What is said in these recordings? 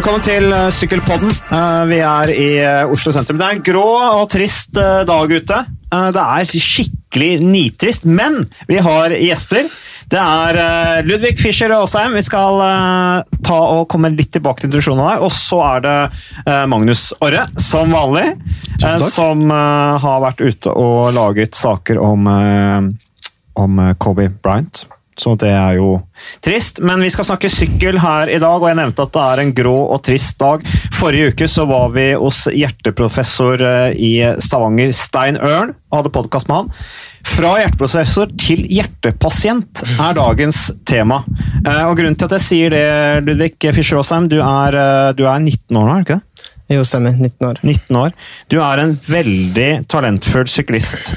Velkommen til uh, Sykkelpodden. Uh, vi er i uh, Oslo sentrum. Det er en grå og trist dag ute. det er skikkelig nitrist, men vi har gjester. Det er Ludvig Fischer Aasheim. Vi skal ta og komme litt tilbake til introduksjonen av deg. Og så er det Magnus Orre, som vanlig, som har vært ute og laget saker om, om Kobe Bryant. Så det er jo trist. Men vi skal snakke sykkel her i dag, og jeg nevnte at det er en grå og trist dag. Forrige uke så var vi hos hjerteprofessor eh, i Stavanger, Stein Ørn, og hadde podkast med han. Fra hjerteprofessor til hjertepasient er dagens tema. Eh, og Grunnen til at jeg sier det, Ludvig Fischer Aasheim, du, eh, du, er 19 år nå, er du ikke det? Jo, stemmer. 19 år. 19 år. Du er en veldig talentfull syklist.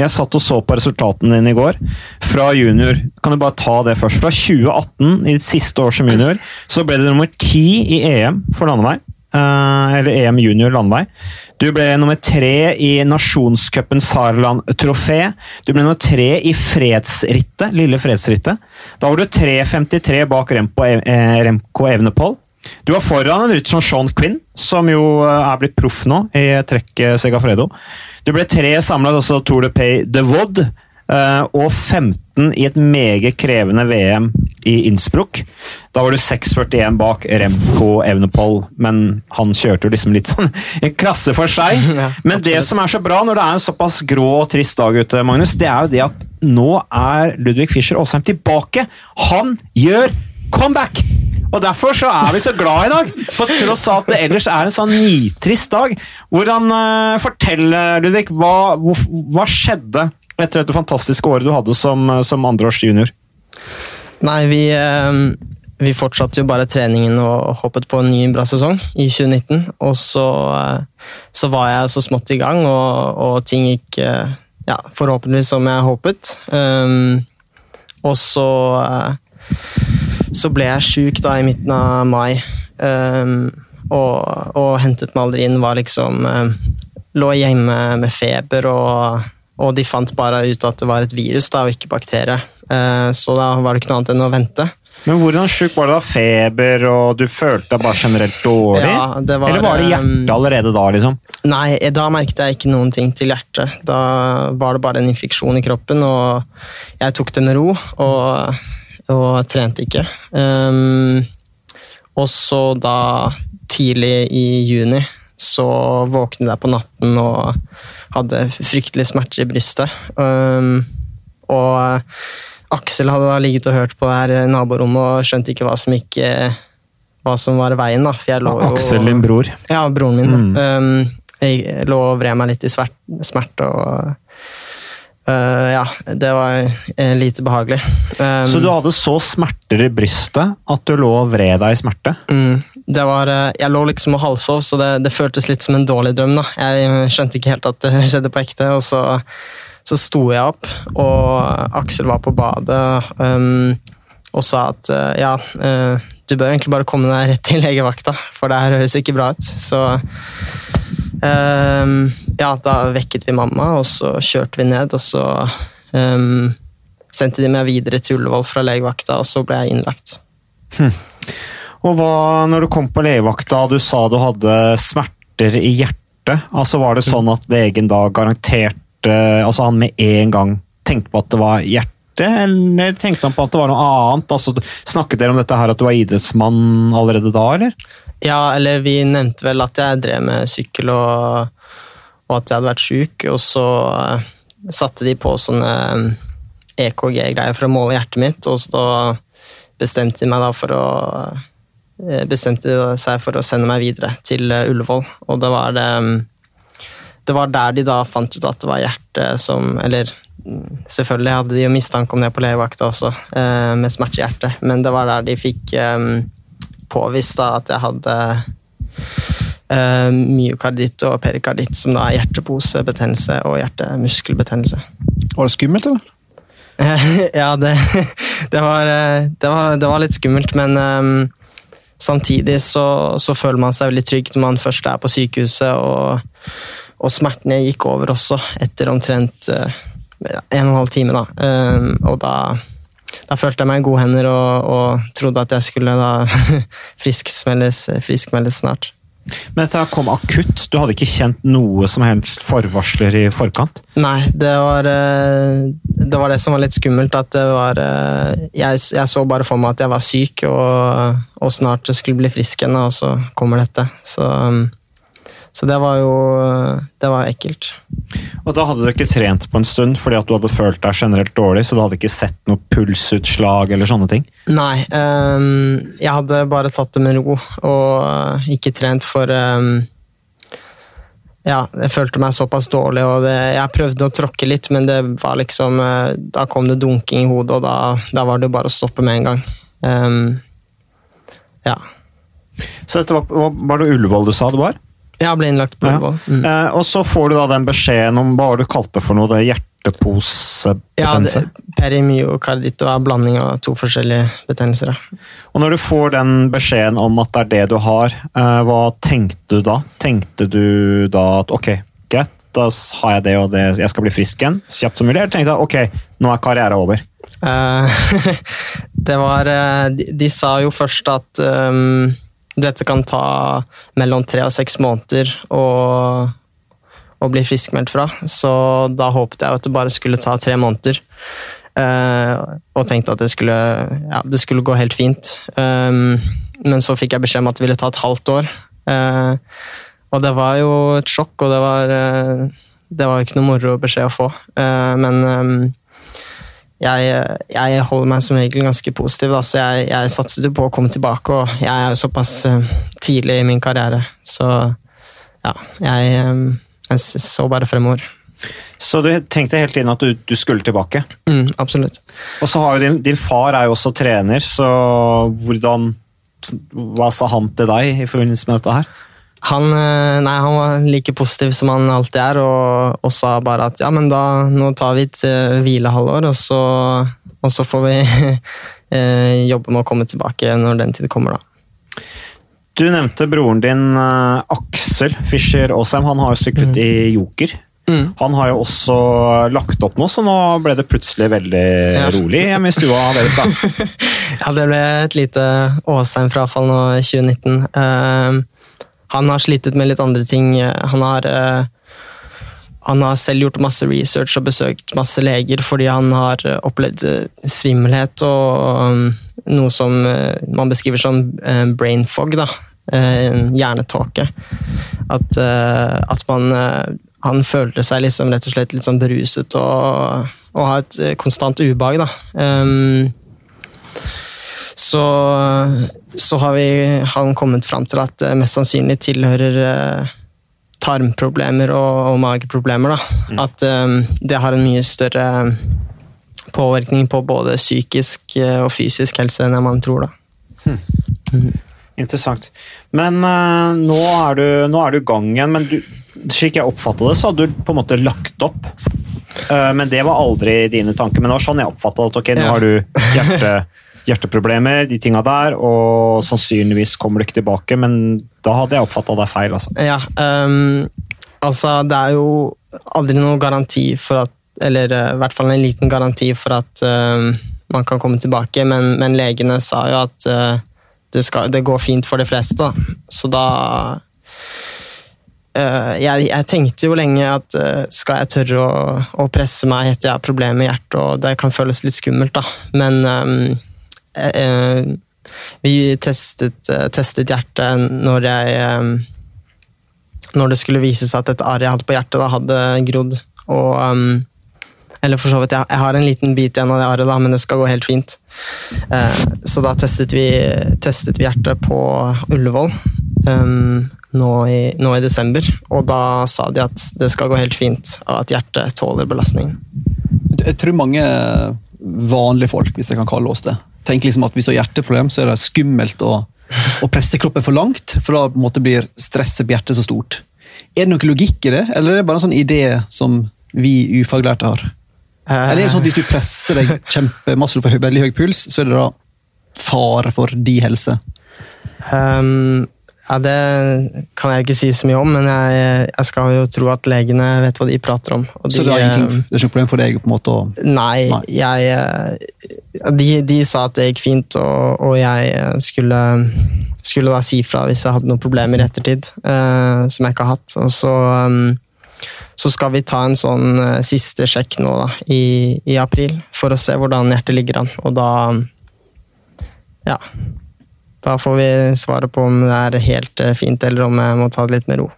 Jeg satt og så på resultatene dine i går. Fra junior, kan du bare ta det først. Fra 2018, i ditt siste år som junior, så ble du nummer ti i EM for landevei. Uh, eller EM junior landevei. Du ble nummer tre i nasjonscupen Sarland trofé. Du ble nummer tre i fredsrittet, lille fredsrittet. Da var du 3,53 bak Remco, eh, Remco Evenepool. Du var foran en rytter som Sean Quinn, som jo eh, er blitt proff nå i trekket Segafredo. Du ble tre samla også Tour de Pay de Vod, eh, og 15 i et meget krevende VM i Innsbruck. Da var du 6,41 bak Remco Evnepol, men han kjørte jo liksom litt sånn en klasse for seg. Men det som er så bra når det er en såpass grå og trist dag ute, Magnus, det er jo det at nå er Ludvig Fischer Aasheim tilbake. Han gjør comeback! Og Derfor så er vi så glad i dag, på tross av at det ellers er en sånn nitrist dag. Hvordan uh, forteller Ludvig, hva, hva, skjedde etter dette fantastiske året du hadde som, som andreårs? Nei, vi, uh, vi, fortsatte jo bare treningen og hoppet på en ny bra sesong i 2019. Og så, uh, så var jeg så smått i gang, og, og ting gikk ja, forhåpentligvis som jeg håpet. Um, og så så ble jeg sjuk i midten av mai. Um, og, og, hentet meg aldri inn. Var liksom um, Lå hjemme med feber, og, og, de fant bare ut at det var et virus da, og ikke bakterie. Uh, så da var det ikke noe annet enn å vente. Men hvordan sjuk var det da? Feber, og du følte deg bare generelt dårlig? Ja, var, Eller var det hjertet allerede da, liksom? Nei, da merket jeg ikke noen ting til hjertet. Da var det bare en infeksjon i kroppen, og jeg tok det med ro. og og trente ikke. Um, og så da, tidlig i juni, så våknet jeg på natten og hadde fryktelige smerter i brystet. Um, og Aksel hadde da ligget og hørt på det her naborommet og skjønte ikke hva som gikk hva som var veien. da. Lå, Aksel, din bror? Ja, broren min. Mm. Um, jeg lå og vred meg litt i smerte og Uh, ja, det var uh, lite behagelig. Um, så du hadde så smerter i brystet at du lå og vred deg i smerte? Mm, det var, uh, jeg lå liksom og halvsov, så det, det, føltes litt som en dårlig drøm. Da. Jeg skjønte ikke helt at det skjedde på ekte. og så, så sto jeg opp, og Aksel var på badet um, og sa at ja, du bør egentlig bare komme deg rett til legevakta, for det her høres ikke bra ut. Så Um, ja, da vekket vi mamma, og så kjørte vi ned, og så um, sendte de meg videre til Ullevål fra legevakta, og så ble jeg innlagt. Hm. Og hva, når du kom på legevakta, du sa du hadde smerter i hjertet, altså var det sånn at legen da garanterte Altså han med en gang tenkte på at det var hjertet? Eller tenkte han på at det var noe annet? Altså, snakket dere om dette her at du var idrettsmann allerede da, eller? Ja, eller vi nevnte vel at jeg drev med sykkel og, og at jeg hadde vært sjuk, og så uh, satte de på sånne EKG-greier for å måle hjertet mitt, og så bestemte de meg da for å uh, bestemte seg for å sende meg videre til Ullevål, og det var det det var der de da fant ut at det var hjertet som Eller selvfølgelig hadde de jo mistanke om det på legevakta også, med smerte i hjertet, men det var der de fikk påvist da, at jeg hadde uh, myokarditt og perikarditt, som da er hjerteposebetennelse og hjertemuskelbetennelse. Var det skummelt, eller? ja, det, det, var, det, var, det, var, litt skummelt, men um, samtidig så, så, føler man seg veldig trygg når man først er på sykehuset, og, og smertene gikk over også etter omtrent uh, en og en halv time. Da. Um, og da da følte jeg meg i gode hender og, og trodde at jeg skulle da friskmeldes, friskmeldes snart. Men dette kom akutt? Du hadde ikke kjent noe som helst forvarsler i forkant? Nei, det var eh, det, var det som var litt skummelt. At det var eh, jeg, jeg, så bare for meg at jeg var syk og, og snart skulle bli frisk igjen, og så kommer dette. Så så det var jo det var ekkelt. Og da hadde du ikke trent på en stund fordi at du hadde følt deg generelt dårlig, så du hadde ikke sett noe pulsutslag eller sånne ting? Nei, um, jeg hadde bare tatt det med ro og ikke trent for um, ja, jeg følte meg såpass dårlig, og det, jeg prøvde å tråkke litt, men det var liksom eh, Da kom det dunking i hodet, og da, da var det bare å stoppe med en gang. Um, ja. Så dette var, var det Ullevål du sa det var? Jeg ble innlagt på Ullevål. Ja. Mm. Eh, og så får du da den beskjeden om hva du kalte for noe, det hjerteposebetennelse? Ja, perimyokarditt var blanding av to forskjellige betennelser. Og når du får den beskjeden om at det er det du har, eh, hva tenkte du da? Tenkte du da at ok, greit, da har jeg det og det, jeg skal bli frisk igjen kjapt som mulig? Eller tenkte du ok, nå er karrieren over? Uh, det var uh, de, de, sa jo først at um, dette kan ta mellom tre og seks måneder å, å bli friskmeldt fra. Så da håpet jeg at det bare skulle ta tre måneder. Uh, og tenkte at det skulle, ja, det skulle gå helt fint. Um, men så fikk jeg beskjed om at det ville ta et halvt år. Uh, og det var jo et sjokk, og det var, uh, det var ikke noe moro beskjed å få. men um, jeg, jeg, holder meg som regel ganske positiv, så jeg, jeg satset på å komme tilbake. Og jeg er jo såpass uh, tidlig i min karriere, så ja, jeg, um, jeg, så bare fremover. Så du tenkte hele tiden at du, du skulle tilbake? Mm, absolutt. Og så har jo din, din, far er jo også trener, så hvordan Hva sa han til deg i forbindelse med dette her? Han, eh, nei, han, var like positiv som han alltid er, og, og, sa bare at ja, men da nå tar vi et uh, hvilehalvår, og så, og så får vi uh, jobbe med å komme tilbake når den tid kommer, da. Du nevnte broren din Aksel Fischer Aasheim. Han har jo syklet mm. i Joker. Mm. Han har jo også lagt opp noe, så nå ble det plutselig veldig ja. rolig hjemme i stua deres. da. ja, det ble et lite Aasheim-frafall nå i 2019. Han har slitt med litt andre ting. Han har, uh, han har selv gjort masse research og besøkt masse leger fordi han har opplevd eh, svimmelhet og um, noe som eh, man beskriver som brain fog, da. Hjernetåke. At, at man Han følte seg liksom rett og slett litt sånn beruset og, og har et konstant ubehag, da. Um, så, så har vi, han kommet fram til at det mest sannsynlig tilhører eh, tarmproblemer og, og mageproblemer. Mm. At um, det har en mye større påvirkning på både psykisk og fysisk helse enn man tror. da. Hmm. Mm. Interessant. Men uh, nå, er du, nå er du i gang igjen. men du, Slik jeg oppfatta det, så hadde du på en måte lagt opp. Uh, men det var aldri dine tanker. Men det var sånn jeg oppfatta det. Ok, nå har du hjerte hjerteproblemer, de tinga der, og sannsynligvis kommer du ikke tilbake, men da hadde jeg oppfatta deg feil, altså. Ja, um, altså det er jo aldri noen garanti for at Eller uh, i hvert fall en liten garanti for at uh, man kan komme tilbake, men, men legene sa jo at uh, det, skal, det, går fint for de fleste, da. Så da Uh, jeg, jeg, tenkte jo lenge at uh, skal jeg tørre å, å, presse meg etter jeg har problemer med hjertet, og det kan føles litt skummelt, da. Men um, Eh, eh, vi testet, eh, testet, hjertet når jeg Når det skulle vise seg at et arr jeg hadde på hjertet, da, hadde grodd. Og eller for så vidt, jeg, har en liten bit igjen av det arret, da, men det skal gå helt fint. så da testet vi, testet vi hjertet på Ullevål nå, i, nå, i, desember. Og da sa de at det skal gå helt fint, og at hjertet tåler belastningen. Jeg tror mange vanlige folk, hvis jeg kan kalle oss det, tenker liksom at hvis du har hjerteproblem, så er det skummelt å, å presse kroppen for langt, for da på en måte blir stresset på hjertet så stort. Er det noe logikk i det, eller er det bare en sånn idé som vi ufaglærte har? Eller er det sånn at hvis du presser deg kjempemasse og får veldig høy puls, så er det da fare for de helse? Um, Ja, Det kan jeg ikke si så mye om, men jeg, jeg skal jo tro at legene vet hva de prater om. og Så det er, ingenting, eh, det er ikke problem for deg på en måte Og... Nei, Nei. jeg eh, de, de sa at det gikk fint, og, og jeg eh, skulle, skulle da si fra hvis jeg hadde noen problemer i ettertid, eh, som jeg ikke har hatt. Og så, så skal vi ta en sånn siste sjekk nå da, i, i april, for å se hvordan hjertet ligger an. Og da Ja. Da får vi svaret på om det er helt eh, fint, eller om jeg må ta det litt med ro.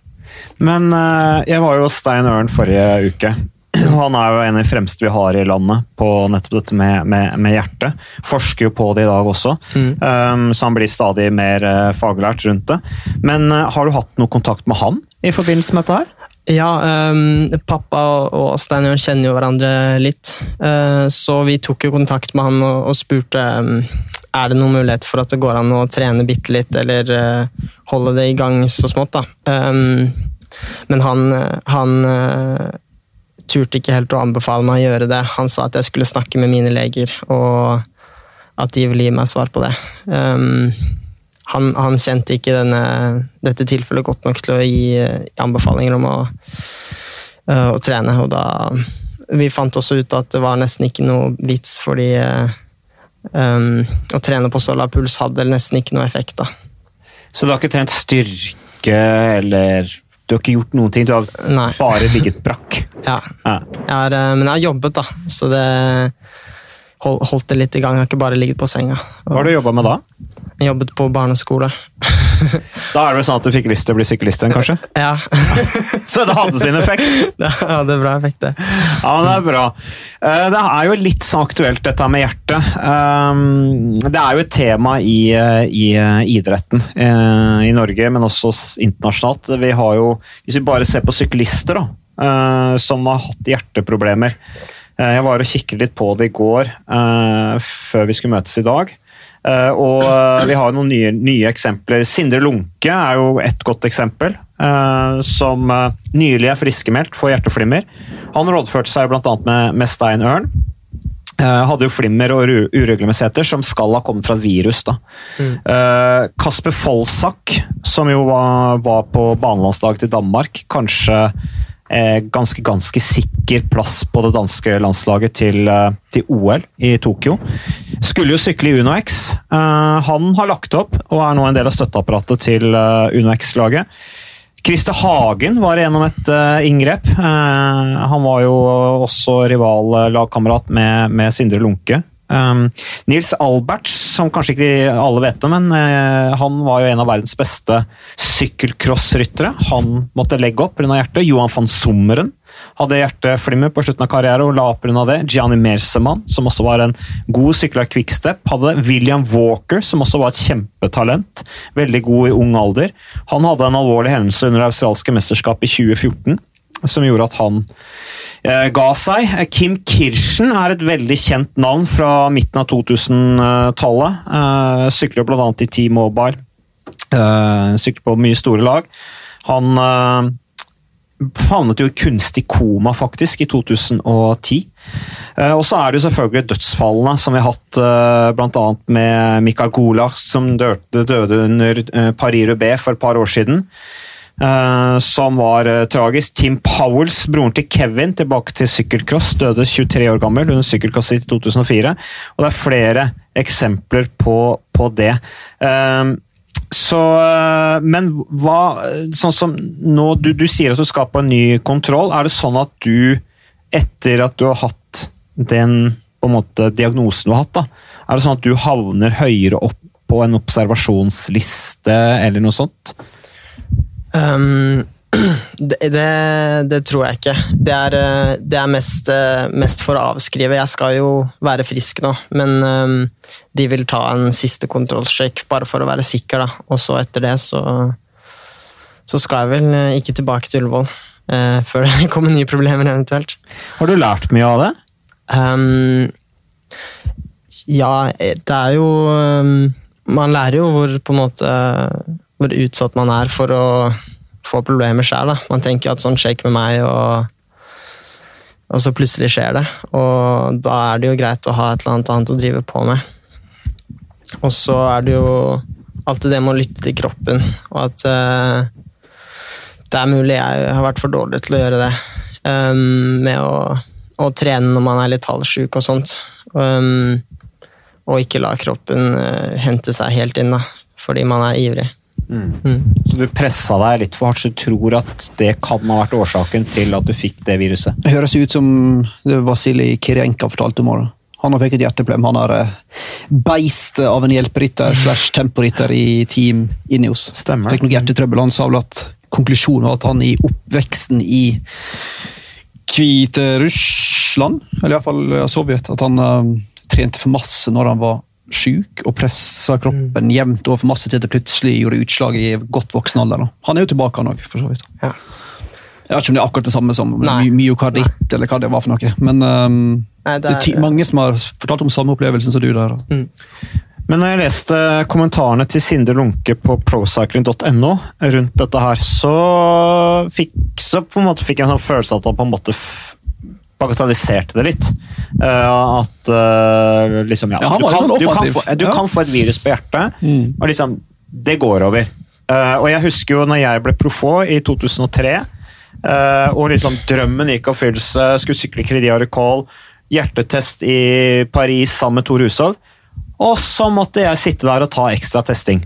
Men eh, jeg var jo hos Stein Ørn forrige uke. Han er jo en av de fremste vi har i landet på nettopp dette med, med, med hjertet. Forsker jo på det i dag også, um, så han blir stadig mer eh, faglært rundt det. Men har du hatt noe kontakt med han i forbindelse med dette her? Ja, um, pappa og Stein Jørn kjenner jo hverandre litt. Uh, så vi tok jo kontakt med han og, og spurte ehm, er det noen mulighet for at det går an å trene bitte litt, eller uh, holde det i gang så smått. da. Um, men han, han uh, turte ikke helt å anbefale meg å gjøre det. Han sa at jeg skulle snakke med mine leger, og at de ville gi meg svar på det. Um, han, han kjente ikke denne, dette tilfellet godt nok til å gi eh, anbefalinger om å, uh, å trene. Og da Vi fant også ut at det var nesten ikke noe vits, fordi eh, um, å trene på så lav puls hadde nesten ikke noe effekt. da. Så du har ikke trent styrke eller Du har ikke gjort noen ting, du har Nei. bare ligget brakk? Ja. Ja. Jeg har, eh, men jeg har jobbet, da, så det hold, holdt det litt i gang. Jeg har ikke bare ligget på senga. Hva har du jobba med da? Jeg jobbet på barneskole. Da er det vel sånn at du fikk lyst til å bli syklist igjen, kanskje? Ja, Så det hadde sin effekt? det hadde bra effekt, det. Ja, men Det er bra. Eh, Det er jo litt så aktuelt, dette med hjertet. Um, Det er jo et tema i, eh, i eh, idretten eh, i Norge, men også internasjonalt. Vi har jo, Hvis vi bare ser på syklister da, eh, som har hatt hjerteproblemer Eh, Jeg var og kikket litt på det i går, eh, før vi skulle møtes i dag. Eh, og eh, vi har noen nye, nye eksempler. Sindre Lunke er jo et godt eksempel. eh, som eh, nylig er friskmeldt for hjerteflimmer. Han rådførte seg bl.a. Med, med Stein Ørn. Eh, hadde jo flimmer og uregelmessigheter som skal ha kommet fra et virus. da. Eh, Kasper Folsak, som jo var, var på banelandsdag til Danmark, kanskje eh, ganske, ganske sikker plass på det danske landslaget til, eh, til OL i Tokyo. Skulle jo sykle i UnoX. Eh, han har lagt opp og er nå en del av støtteapparatet til eh, UnoX-laget. Christer Hagen var igjennom et eh, inngrep. Eh, han var jo også rivallagkamerat med, med Sindre Lunke. Um, Nils Alberts, som kanskje ikke alle vet om, men uh, han var jo en av verdens beste sykkelcrossryttere. Han måtte legge opp pga. hjertet. Johan van Sommeren hadde hjerteflimmer på slutten av karrieren og la opp pga. det. Gianni Mersemann, som også var en god sykler av quickstep, hadde det. William Walker, som også var et kjempetalent. Veldig god i ung alder. Han hadde en alvorlig hendelse under det australske mesterskapet i 2014 som gjorde at han eh, ga seg. Eh, Kim Kirschen er et veldig kjent navn fra midten av 2000-tallet. Eh, sykler bl.a. i T-Mobile. Eh, sykler på mye store lag. Han eh, havnet jo i kunstig koma, faktisk, i 2010. Eh, og så er det jo selvfølgelig dødsfallene som vi har hatt, eh, bl.a. med Mikael Golach, som døde, døde under eh, Paris-Roubais for et par år siden. Eh, som var uh, tragisk. Tim Powells, broren til Kevin, tilbake til sykkelcross, døde 23 år gammel under sykkelcross i 2004. Og det er flere eksempler på, på det. Uh, så, men hva Sånn som nå, du, du sier at du skal på en ny kontroll. Er det sånn at du, etter at du har hatt den på en måte, diagnosen du har hatt, da, er det sånn at du havner høyere opp på en observasjonsliste eller noe sånt? Um, det, det, det tror jeg ikke. Det er, eh, det er mest, eh, mest for å avskrive. Jeg skal jo være frisk nå, men um, de vil ta en siste kontrollsjekk bare for å være sikker. Da. Og så etter det så, så skal jeg vel eh, ikke tilbake til Ullevål uh, før det kommer nye problemer eventuelt. Har du lært mye av det? Um, ja, det er jo um, Man lærer jo hvor på en måte hvor utsatt man er for å få problemer sjøl. Man tenker at sånn skjer ikke med meg, og, og så plutselig skjer det. Og da er det jo greit å ha et eller annet annet å drive på med. Og så er det jo alltid det med å lytte til kroppen, og at uh, det er mulig jeg har vært for dårlig til å gjøre det. Um, med å, å trene når man er litt halvsjuk og sånt. Um, og ikke la kroppen uh, hente seg helt inn, da, fordi man er ivrig. Mm. Så du pressa deg litt for hardt, så du tror at det kan ha vært årsaken til at du fikk det viruset? Det høres ut som det Vasilij Kirienka fortalte om. Også. Han har fikk et hjerteproblem. Han er beistet av en hjelperytter slash temporytter i Team Ineos. Stemmer. Fikk noe hjertetrøbbel. Han sa vel at konklusjonen var at han i oppveksten i Hviterussland, eller iallfall Sovjet, at han uh, trente for masse når han var sjuk og pressa kroppen Mm. jevnt over for masse til det plutselig gjorde utslag i godt voksen alder. da. Han er jo tilbake, han òg, for så vidt. Ja. Jeg vet ikke om det er akkurat det samme som my myokarditt, eller hva det var for noe. Men um, Nei, det er ty mange som har fortalt om samme opplevelsen som du der. Mm. Men når jeg leste kommentarene til Sindre Lunke på procycling.no rundt dette her, så fikk, så på en måte fikk jeg en sånn følelse av at han på en måte bagatelliserte det litt. Uh, at uh, liksom, ja, Ja, du, kan, sånn du, kan få, du kan få et virus på hjertet, Mm. og liksom Det går over. Uh, og jeg husker jo når jeg ble profå i 2003, eh, og liksom drømmen gikk av oppfyllelse, skulle sykle Crédit Recall, hjertetest i Paris sammen med Tor Hushov. Og så måtte jeg sitte der og ta ekstra testing.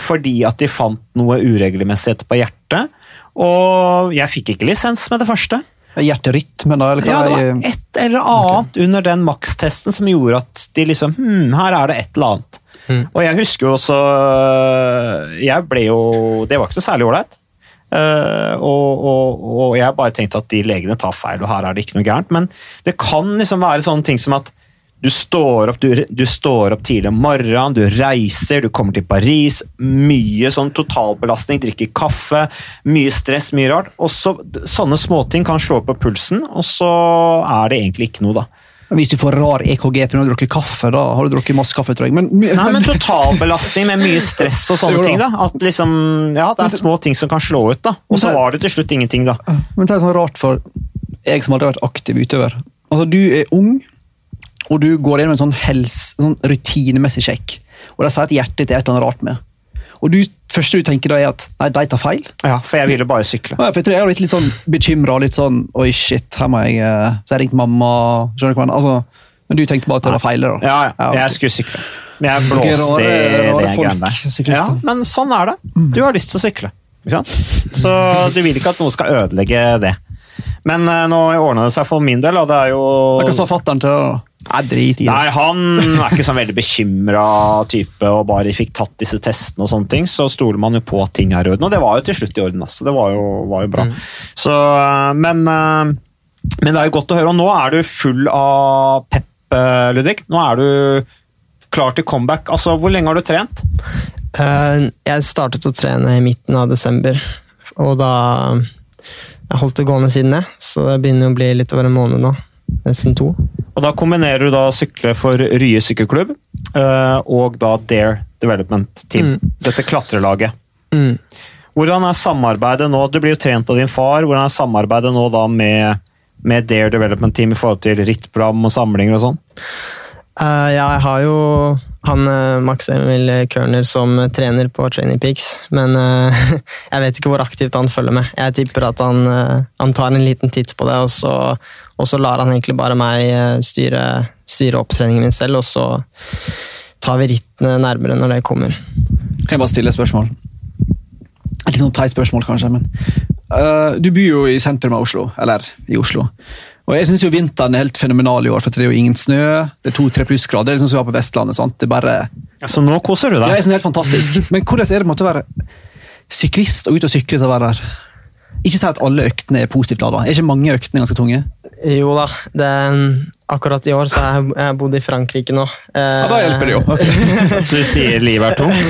Fordi at de fant noe uregelmessighet på hjertet. Og jeg fikk ikke lisens med det første. Hjerterytme, da? eller hva? Ja, det var et eller annet under den makstesten som gjorde at de liksom Hm, her er det et eller annet. Mm. Og jeg husker jo også Jeg ble jo Det var ikke noe særlig ålreit. Uh, og, og, og jeg bare tenkte at de legene tar feil, og her er det ikke noe gærent. Men det kan liksom være sånne ting som at du står opp, du, du står opp tidlig om morgenen, du reiser, du kommer til Paris. Mye sånn totalbelastning, drikker kaffe, mye stress, mye rart. Og så, sånne småting kan slå på pulsen, og så er det egentlig ikke noe, da. Hvis du får rar EKG pga. å drukke kaffe, da har du drukket masse kaffe, tror. Men, Nei, men totalbelastning med mye stress og sånne ting. da. At liksom, ja, Det er små ting som kan slå ut, da. Og så var det til slutt ingenting, da. Men det er sånn rart for jeg som aldri har vært aktiv utøver. Altså, Du er ung, og du går gjennom en sånn, helse, sånn rutinemessig sjekk. Og de sier at hjertet ditt er et eller annet rart med. Og du, første du tenker da er at nei, de tar feil. Ja, For jeg ville bare sykle. Ja, for jeg tror jeg har blitt litt sånn bekymra. Litt sånn oi, shit, her må jeg eh, Så jeg ringte mamma. skjønner du hva? Altså, Men du tenkte bare at det var feil? da? Ja, ja, jeg skulle sykle. Men jeg blåste i det greiene der. Ja, men sånn er det. Du har lyst til å sykle. Ikke sant? Så du vil ikke at noe skal ødelegge det. Men eh, nå ordna det seg for min del, og det er jo Hva sa fatter'n til det? da? Nei, drit i det. Nei, han er ikke sånn veldig bekymra type og bare fikk tatt disse testene og sånne ting. Så stoler man jo på at ting er i orden, og det var jo til slutt i orden. Altså. Det var jo, var jo bra. Så, men, eh, men det er jo godt å høre. Og nå er du full av pep, eh, Ludvig. Nå er du klar til comeback. Altså, Hvor lenge har du trent? Eh, jeg startet å trene i midten av desember, og da Jeg holdt det gående siden det, så det begynner å bli litt over en måned nå. Nesten to. Og Da kombinerer du da sykle for Rye sykkelklubb eh, og da Dare Development Team. Mm. Dette klatrelaget. Mm. Hvordan er samarbeidet nå? Du blir jo trent av din far. Hvordan er samarbeidet nå da med, med Dare Development Team i forhold til rittprogram og samlinger og sånn? Uh, ja, jeg har jo han eh, Max Emil Kørner som trener på Training Peaks, men uh, jeg vet ikke hvor aktivt han følger med. Jeg tipper at han, uh, han tar en liten titt på det, og så, og så lar han egentlig bare meg eh, styre, styre opptreningen min selv, og så tar vi rittene nærmere når det kommer. Kan jeg bare stille et spørsmål? Et litt sånn teit spørsmål, kanskje. men uh, Du bor jo i sentrum av Oslo, eller i Oslo. Og jeg syns vinteren er helt fenomenal i år, for det er jo ingen snø. Det er to-tre plussgrader. Det er liksom som vi har på Vestlandet. sant? Det er bare... Så nå koser du Ja, deg? jeg synes det er helt fantastisk. Men hvordan er det å være syklist og ut og sykle til å være der? Ikke si at alle øktene er positivt lada. Er ikke mange øktene ganske tunge? Jo da, det, akkurat i år så har jeg, jeg bodd i Frankrike nå. Eh, Ja, Da hjelper det jo. Du sier livet er tungt?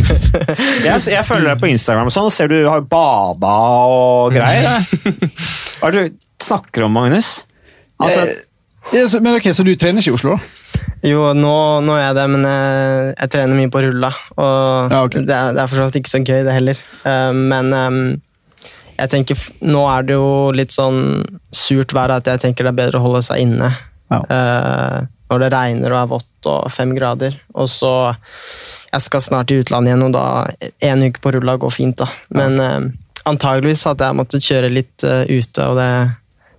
Jeg, jeg følger deg på Instagram, og sånn, og ser du har bada og greier. Hva er det du snakker om, Magnus? Altså, Eh, ja, så, men ok, Så du trener ikke i Oslo, da? Jo, nå, nå er jeg det, men jeg, jeg trener mye på rulla. Og Ja, okay. det, er, det er for så vidt ikke så gøy, det heller. Uh, men eh, jeg tenker, nå er det jo litt sånn surt vær at jeg tenker det er bedre å holde seg inne. Ja. Uh, når det regner og er vått og fem grader. Og så Jeg skal snart til utlandet igjen, og da en uke på rulla går fint, da. Men uh, antageligvis hadde jeg måttet kjøre litt uh, ute, og det,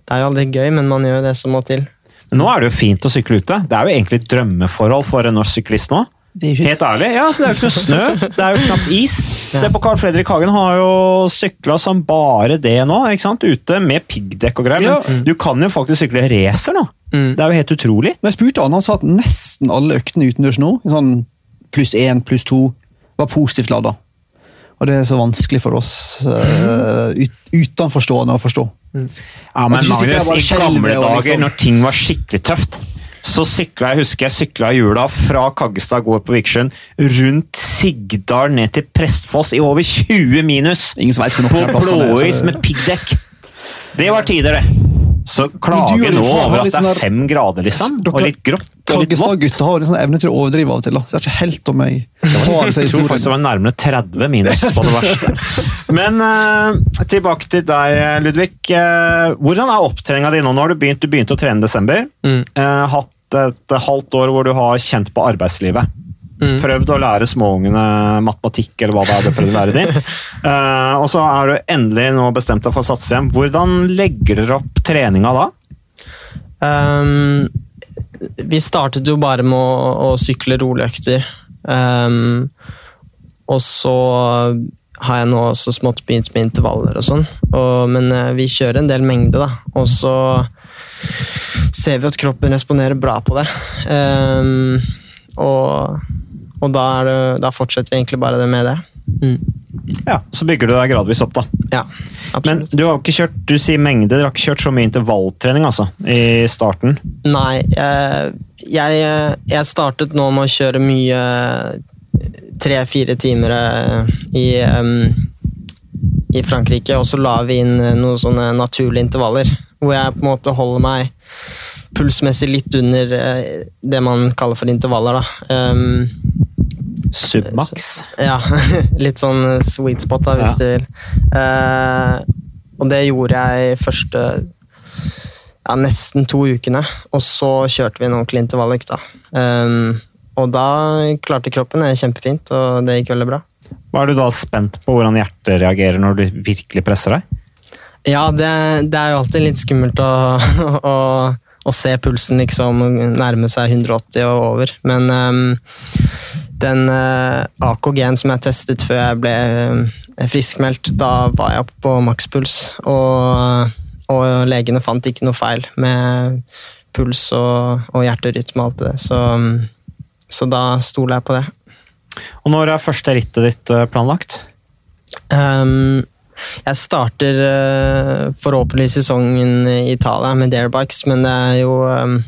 det er jo aldri gøy, men man gjør det som må til. Men nå er det jo fint å sykle ute. Det er jo egentlig et drømmeforhold for en norsk syklist nå. Helt ærlig. Ja, så Det er jo ikke noe snø, det er jo knapt is. Se på Carl Fredrik Hagen, han har jo sykla som bare det nå. ikke sant? Ute med piggdekk og greier. Men du kan jo faktisk sykle racer nå. Mm. Det er jo helt utrolig. Men jeg spurte han, han sa at nesten alle øktene utendørs nå, sånn pluss én, pluss to, var positivt lada. Og det er så vanskelig for oss uh, ut, utenforstående å forstå. Ja, men Magnus, i gamle dager, liksom- når ting var skikkelig tøft, så sykla jeg husker jeg sykla i jula fra Kaggestad gård på Vikersund rundt Sigdal ned til Prestfoss i over 20 minus Ingen som vet på blåis med piggdekk. Det var tider, det. Så klager nå over at det sånn er der- fem grader, liksom. Og litt grått og litt vått. Kaggestad-gutta har en sånn evne til å overdrive av og til. da. Så jeg er ikke helt om jeg tar seg Jeg tror faktisk det var nærmere 30 minus på det verste. Men uh, tilbake til deg, Ludvig. Uh, hvordan er opptreninga di nå? Nå har du begynt, du begynte å trene i desember. Mm. Uh, hatt et halvt år hvor du har kjent på arbeidslivet. Mm. Prøvd å lære småungene matematikk, eller hva det er du prøvde å lære dem. Uh, og så er du endelig nå bestemt deg for å satse hjem. Hvordan legger dere opp treninga da? Um, vi startet jo bare med å, å sykle roligøkter. Um, og så har jeg nå også smått begynt med intervaller og sånn. Men eh, vi kjører en del mengde, da. Og så ser vi at kroppen responderer bra på det. Um, og og da, er det, da fortsetter vi egentlig bare det med det. Mm. Ja, Så bygger du deg gradvis opp, da. Ja, Men du har ikke kjørt du sier mengde, dere har ikke kjørt så mye intervalltrening altså, i starten? Nei, jeg, jeg, jeg startet nå med å kjøre mye tre-fire timer eh, i, i Frankrike, og så la vi inn eh, noen sånne naturlige intervaller, hvor jeg på en måte holder meg pulsmessig litt under eh, det man kaller for intervaller. Da. Um, Submax? ja, litt sånn sweet spot, da, hvis Ja. du vil. Uh, og det gjorde jeg første ja, nesten to ukene, og så kjørte vi en ordentlig intervalløkt. da. Um, og da klarte kroppen det kjempefint, og det gikk veldig bra. Hva er du da spent på hvordan hjertet reagerer når du virkelig presser deg? Ja, det, det er jo alltid litt skummelt å, å, å se pulsen liksom nærme seg 180 og over, men um, den uh, AKG-en som jeg testet før jeg ble uh, friskmeldt, da var jeg oppe på makspuls, og, og legene fant ikke noe feil med puls og, og hjerterytme og alt det, så, um, så da stoler jeg på det. Og når er første rittet ditt eh, planlagt? Um, jeg starter uh, forhåpentligvis sesongen i Italia med Darebikes, men det er jo um,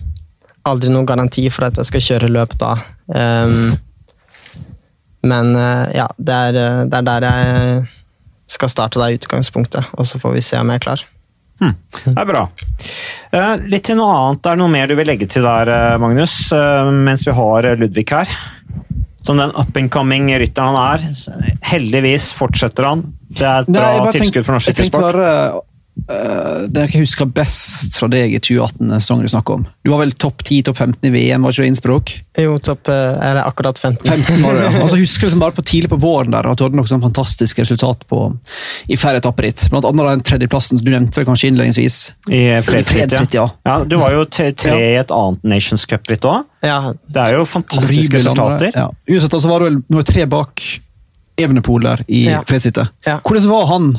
aldri noen garanti for at jeg skal kjøre løp da. Um, men ja, det er, det er der jeg skal starte i utgangspunktet, og så får vi se om jeg er klar. Hmm. det er bra. Eh, litt til noe annet. Er det noe mer du vil legge til der, eh, Magnus, eh, mens vi har eh, Ludvig her? Som den up and coming rytteren han er. Heldigvis fortsetter han. Det er et Nei, bra tilskudd for norsk jeg tenkte sykkelsport. bare, øh, det jeg husker best fra deg i 2018-sesongen du snakker om. Du var vel topp 10, topp 15 i VM, var ikke det Innsbruck? Jo, topp uh, er det akkurat 15. 15 var det, ja. Altså, så husker liksom bare på tidlig på våren der, at du hadde noen sånn fantastiske resultat på, i flere etapper ditt. Blant annet den tredjeplassen som du nevnte kanskje innledningsvis. I fredsritt, ja. ja. ja. Du var jo tre, i et annet Nations Cup-ritt òg. Ja, Det er jo fantastiske Rybel, resultater. Ja. Uansett, altså var du vel nummer tre bak Evenepool der i Ja. fredsrittet. Ja. Hvordan var han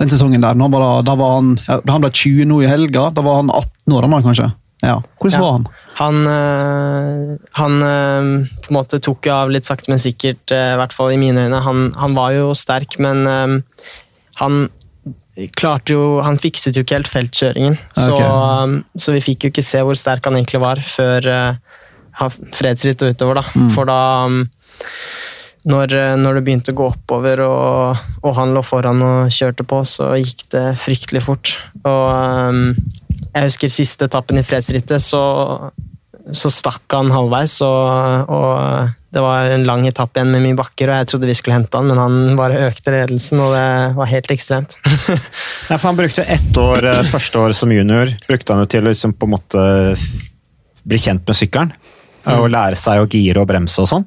den sesongen der? Han var, da var han, da han ble 20 nå i helga, da var han 18 år, han kanskje? Ja. Hvordan Ja. var han? Han, øh, han øh, på en måte tok av litt sakte, men sikkert, øh, i hvert fall i mine øyne. Han, han var jo sterk, men han klarte jo Han fikset jo ikke helt feltkjøringen. Så, Ok. øh, så vi fikk jo ikke se hvor sterk han egentlig var før fredsritt og utover, da. For da når, øh, når det begynte å gå oppover og, og han lå foran og kjørte på, så gikk det fryktelig fort. Og um, jeg husker siste etappen i fredsrittet, så, så stakk han halvveis. Og, og det var en lang etappe igjen med mye bakker, og jeg trodde vi skulle hente han, men han bare økte ledelsen, og det var helt ekstremt. Nei, for Han brukte ett år, eh, første år som junior brukte han jo til å liksom på en måte bli kjent med sykkelen. Og lære seg å gire og bremse og sånn.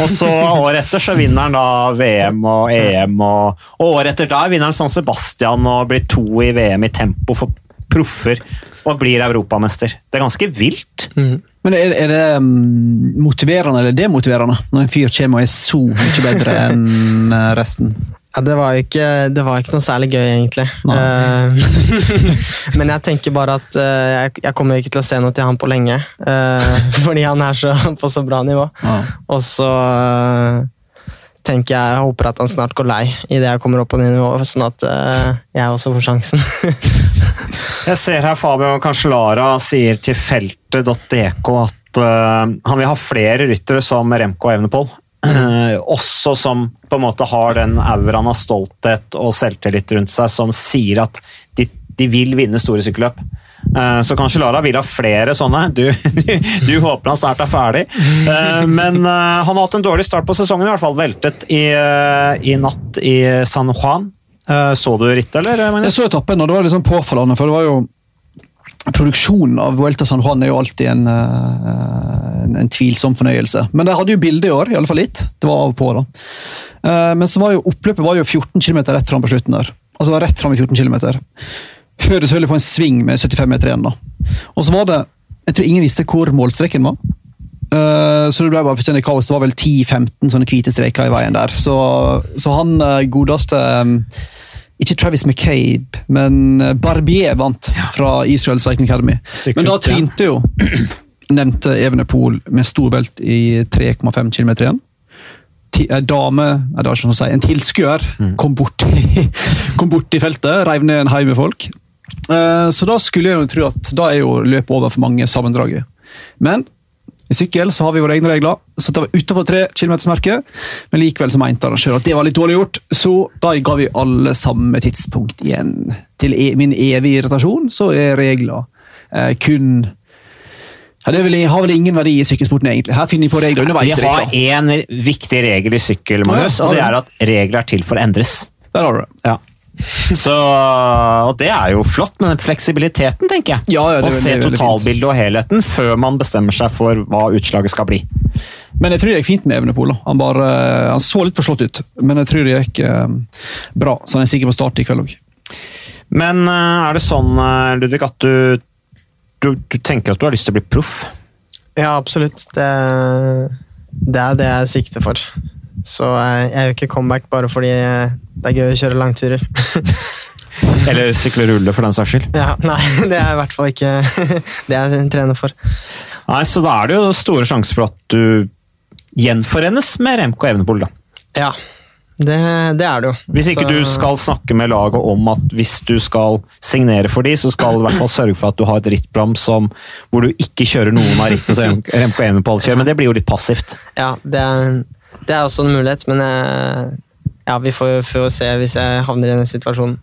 Og så året etter så vinner han da VM og EM, og, og året etter der vinner han San Sebastian og blir to i VM i tempo for proffer. Og blir europamester. Det er ganske vilt. Men er, er det mm, motiverende eller demotiverende når en fyr kommer og er så mye bedre enn eh, resten? Ja, det var jo ikke, det var ikke noe særlig gøy, egentlig. Eh, men jeg tenker bare at uh, jeg, jeg kommer ikke til å se noe til han på lenge. Uh, fordi han er så, på så bra nivå. Ja. Og så tenker jeg, jeg håper at han snart går lei idet jeg kommer opp på det nivået, sånn at jeg også får sjansen. Jeg ser her Fabio Cancellara sier til feltet.dk at han vil ha flere ryttere som Remco og Evenepool. Eh, også som på en måte har den auraen av stolthet og selvtillit rundt seg, som sier at de, de vil vinne store sykkelløp. Så så Lara vil ha flere sånne. Du, du, du håper han snart er ferdig. Eh, men eh, han har hatt en dårlig start på sesongen, i hvert fall veltet i, eh, i natt i San Juan. Eh, Så du rittet, eller? Magnus? Jeg så etappen, og det var litt sånn påfallende, for det var jo Produksjonen av Vuelta San Juan er jo alltid en, eh, en, en tvilsom fornøyelse. Men de hadde jo bilde i år, i alle fall litt. Det var av og på, da. Eh, Men så var jo oppløpet var jo 14 km rett fram på slutten der. Altså rett fram i 14 km. Før det selvfølgelig får en sving med 75 meter igjen. da. Og så var det Jeg tror ingen visste hvor målstreken var. Eh, Så det ble bare fullstendig kaos. Det var vel 10-15 sånne hvite streker i veien der. Så, så han godeste Ikke Travis McCabe, men eh, Barbier vant fra Israel Cycling Academy. Sikkert, Men da trynte jo nevnte Evenepool med stor belt i 3,5 km igjen. En Ei dame, nei, det var ikke sånn å si, en tilskuer kom, bort i, kom bort i feltet, reiv ned en haug med folk. Eh, Så da skulle jeg jo tro at da er jo løpet over for mange sammendraget. Men i sykkel så har vi våre egne regler, så det var utenfor 3 km-merket. Men likevel så mente arrangøren at det var litt dårlig gjort, så da ga vi alle samme tidspunkt igjen. Til e min evige irritasjon så er regler eh, kun ja, Det vel, har vel ingen verdi i sykkelsporten, egentlig. Her finner vi på regler underveis. Vi har én viktig regel i sykkel, Magnus, og det er at regler er til for å endres. Der har du det. Ja. Så, og det er jo flott, men den fleksibiliteten, tenker jeg. Ja, ja, det Å se totalbildet og helheten før man bestemmer seg for hva utslaget skal bli. Men jeg tror det gikk fint med Evenepool. Han, bare, han så litt forslått ut, men jeg tror det gikk eh, bra. Så han er sikker på start i kveld òg. Men eh, er det sånn, eh, Ludvig, at du, du, du tenker at du har lyst til å bli proff? Ja, absolutt. Det, det er det jeg sikter for. Så eh, jeg gjør ikke comeback bare fordi eh, det er gøy å kjøre langturer. Eller sykle rulle, for den saks skyld? ja, nei, det er i hvert fall ikke det jeg trener for. Nei, Så da er det jo store sjanser for at du gjenforenes med Remco Evenepool, da. Ja, det, det er det jo. Hvis ikke Så- du skal snakke med laget om at hvis du skal signere for de, så skal du i hvert fall sørge for at du har et rittprogram som, hvor du ikke kjører noen av rittene som Rem- Remco Evenepool kjører, men det blir jo litt passivt. Ja, det er, det er også en mulighet, men eh, ja, vi får, får se hvis jeg havner i den situasjonen.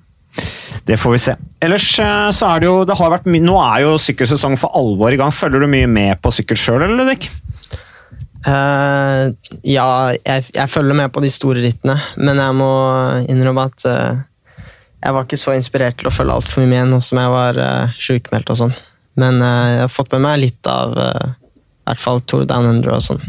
Det får vi se. Ellers eh, så er det jo, det har vært mye, nå er jo sykkelsesongen for alvor i gang. Følger du mye med på sykkel sjøl, eller Ludvig? Uh, ja, jeg, jeg følger med på de store rittene, men jeg må innrømme at uh, jeg var ikke så inspirert til å følge altfor mye med nå som jeg var uh, sjukmeldt og sånn. Men uh, jeg har fått med meg litt av i hvert fall Tour Down Under og sånn.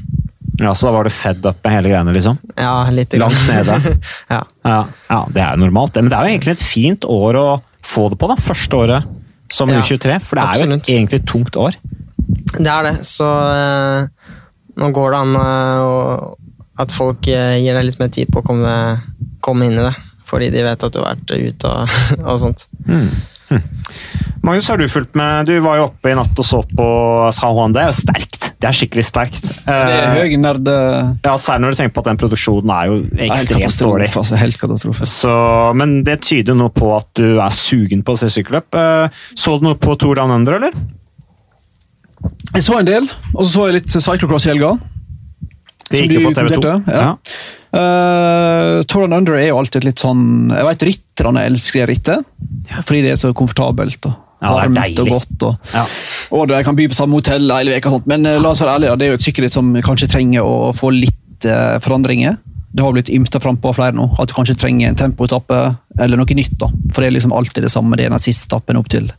Ja, Så da var du fed up med hele greiene, liksom? Ja, litt grann. Langt nede. ja. Ja, ja, det er jo normalt. Men det er jo egentlig et fint år å få det på, da. Første året som Ja, U23. For det er jo absolutt. et, egentlig et tungt år. Det er det, så øh, nå går det an øh, at folk eh, gir deg litt mer tid på å komme, komme inn i det. Fordi de vet at du har vært ute og, og sånt. Hmm. Magnus, har du fulgt med? Du var jo oppe i natt og så på San Juan. Det er jo sterkt. Det er skikkelig sterkt. Det er høy nerd... eh, ja, Særlig når du tenker på at den produksjonen er jo ekstremt dårlig. Altså, helt katastrofe. Så, men det tyder jo nå på at du er sugen på å se sykkelløp. Eh, Så du noe på Tour Down Under, eller? Jeg så en del, og så så jeg litt cyclocross i helga. Det gikk jo på TV 2. Ja. ja. Uh, Tour Down Under er jo alltid litt sånn Jeg vet rytterne elsker det rittet, fordi det er så komfortabelt og Ja, varmt og godt. Og, Ja. og jeg kan by på samme hotell hele uka. men uh, la oss være ærlige, det er jo et sykkelritt som kanskje trenger å få litt uh, forandringer. Det har blitt ymta frampå av flere nå, at du kanskje trenger en tempoetappe eller noe nytt. da, For det er liksom alltid det samme. Det er den siste etappen opp til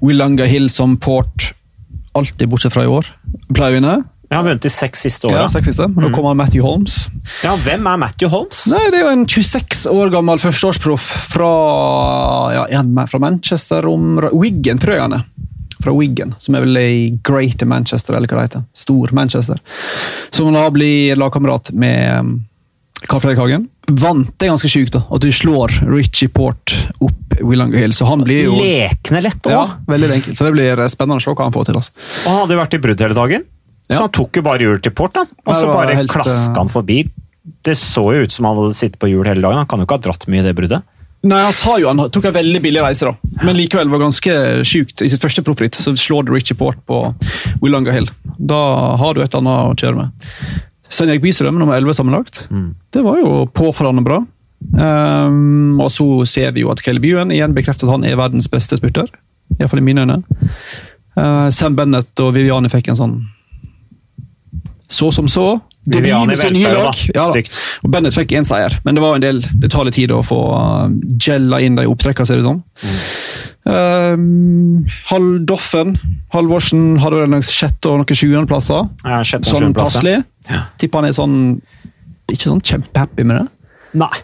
Willunga Hill som Port alltid, bortsett fra i år, pleier å vinne. Jeg har vunnet de seks siste Ja, seks siste. Nå kommer Matthew Holmes. Ja, hvem er Matthew Holmes? Nei, Det er jo en 26 år gammel førsteårsproff fra, ja, fra Manchester om Wiggen, tror jeg han er. Fra Wiggen, som er vel i Greater Manchester, eller hva det heter. Stor Manchester. Som da blir lagkamerat med um, Carl Fredrik Hagen. Vant det ganske sjukt, da. At du slår Richie Port opp Willonger Hill. Så han blir jo Lekende lett òg. ja, veldig enkelt. Så det blir spennende å se hva han får til. Altså. Og han hadde jo vært i brudd hele dagen. Ja. Så han tok jo bare hjulet til Port, han. og så bare helt, klaska eh, han forbi. Det så jo ut som han hadde sittet på hjul hele dagen. Han kan jo ikke ha dratt mye i det bruddet. Nei, Han sa jo han tok en veldig billig reise, da. men likevel var ganske sjukt. I sitt første proffritt så slår det Richie Port på Willonger Hill. Da har du et eller annet å kjøre med. Svein Erik Bystrøm, nummer 11 sammenlagt. Det var jo påfallende bra. Um, og så ser vi jo at Caleb Ewan igjen bekrefter at han er verdens beste spurter. Iallfall i mine øyne. Uh, Sam Bennett og Viviani fikk en sånn så som så. Viviani velta jo da. Stygt. Og Bennett fikk én seier, men det var en del, det tar litt tid å få uh, gella inn de opptrekkene, ser det ut som. Um, Hal Doffen Halvorsen hadde vel noen sjette- og noen sjuendeplasser. Ja, sjette- og Sånn passelig. Ja. Tipper han er sånn ikke sånn kjempehappy med det. Nei.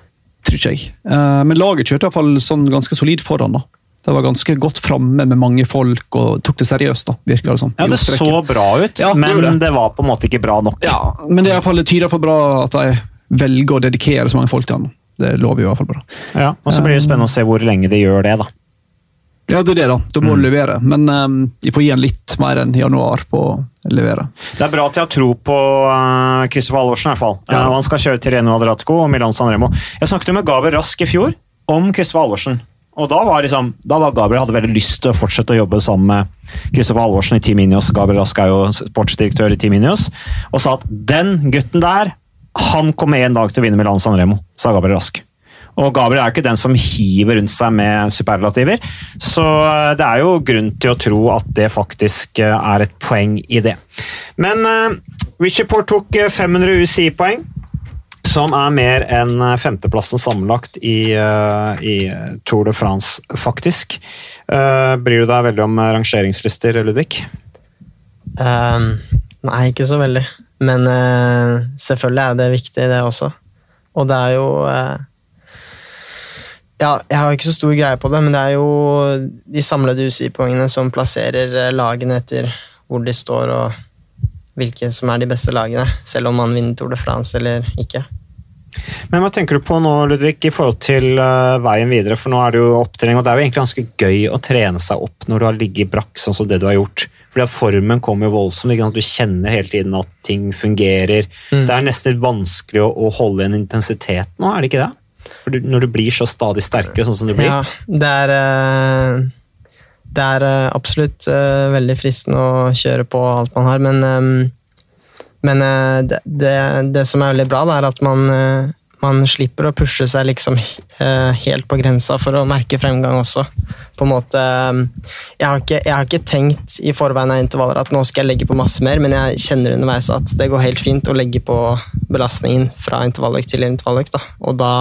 Tror ikke jeg. Uh, men laget kjørte iallfall sånn ganske solid foran. da. Det var ganske godt framme med mange folk og tok det seriøst. da, virker det som. Ja, det så bra ut, Ja, men det. det. var på en måte ikke bra nok. Ja, men det er i hvert fall det tyder for bra at de velger å dedikere så mange folk til han. Det lover jo i hvert fall bra. Ja, og så blir det spennende å se hvor lenge de gjør det, da. Ja, det er det, da. Da må du levere. Men um, de får gi han litt mer enn januar på å levere. Det er bra at de har tro på uh, Kristoffer Halvorsen, i hvert fall. Ja. Uh, han skal kjøre til Reno Adratico og Milan San Remo. Jeg snakket jo med Gaber Rask i fjor om Kristoffer Halvorsen. Og da var, liksom, da var Gabriel hadde veldig lyst til å fortsette å jobbe sammen med Kristoffer Halvorsen i Team Ineos. Gabriel Rask er jo sportsdirektør i Team Ineos. Og sa at den gutten der, han kommer en dag til å vinne Milan San Remo, sa Gabriel Rask. Og Gabriel er jo ikke den som hiver rundt seg med superlativer, så eh, det er jo grunn til å tro at det faktisk eh, er et poeng i det. Men uh, Richie Port tok eh, 500 UCI-poeng, som er mer enn eh, femteplassen sammenlagt i, eh, i Tour de France, faktisk. Eh, bryr du deg veldig om eh, rangeringslister, Ludvig? Um, nei, ikke så veldig. Men uh, selvfølgelig er det viktig, det også. Og det er jo uh, Ja, jeg har ikke så stor greie på det, men det er jo de samlede UCI-poengene som plasserer eh, lagene etter hvor de står, og hvilke som er de beste lagene. Selv om man vinner Tour de France eller ikke. Men hva tenker du på nå, Ludvig, i forhold til eh, veien videre? For nå er det jo opptrening, og det er jo egentlig ganske gøy å trene seg opp når du har ligget brakk, sånn som det du har gjort. Fordi at formen kommer jo voldsomt. Du kjenner hele tiden at ting fungerer. Mm. Det er nesten litt vanskelig å, å holde en intensitet nå, er det ikke det? Du, når du blir så stadig sterkere, sånn som du blir. Ja, det er eh, Det er eh, absolutt veldig fristende å kjøre på alt man har, men eh, Men eh, det, det, det som er veldig bra, er at man, eh, man slipper å pushe seg liksom eh, helt på grensa for å merke fremgang også. På en måte jeg har, ikke, jeg har ikke tenkt i forveien av intervaller at nå skal jeg legge på masse mer, men jeg kjenner underveis at det går helt fint å legge på belastningen fra intervalløkt til intervalløkt, da. og da,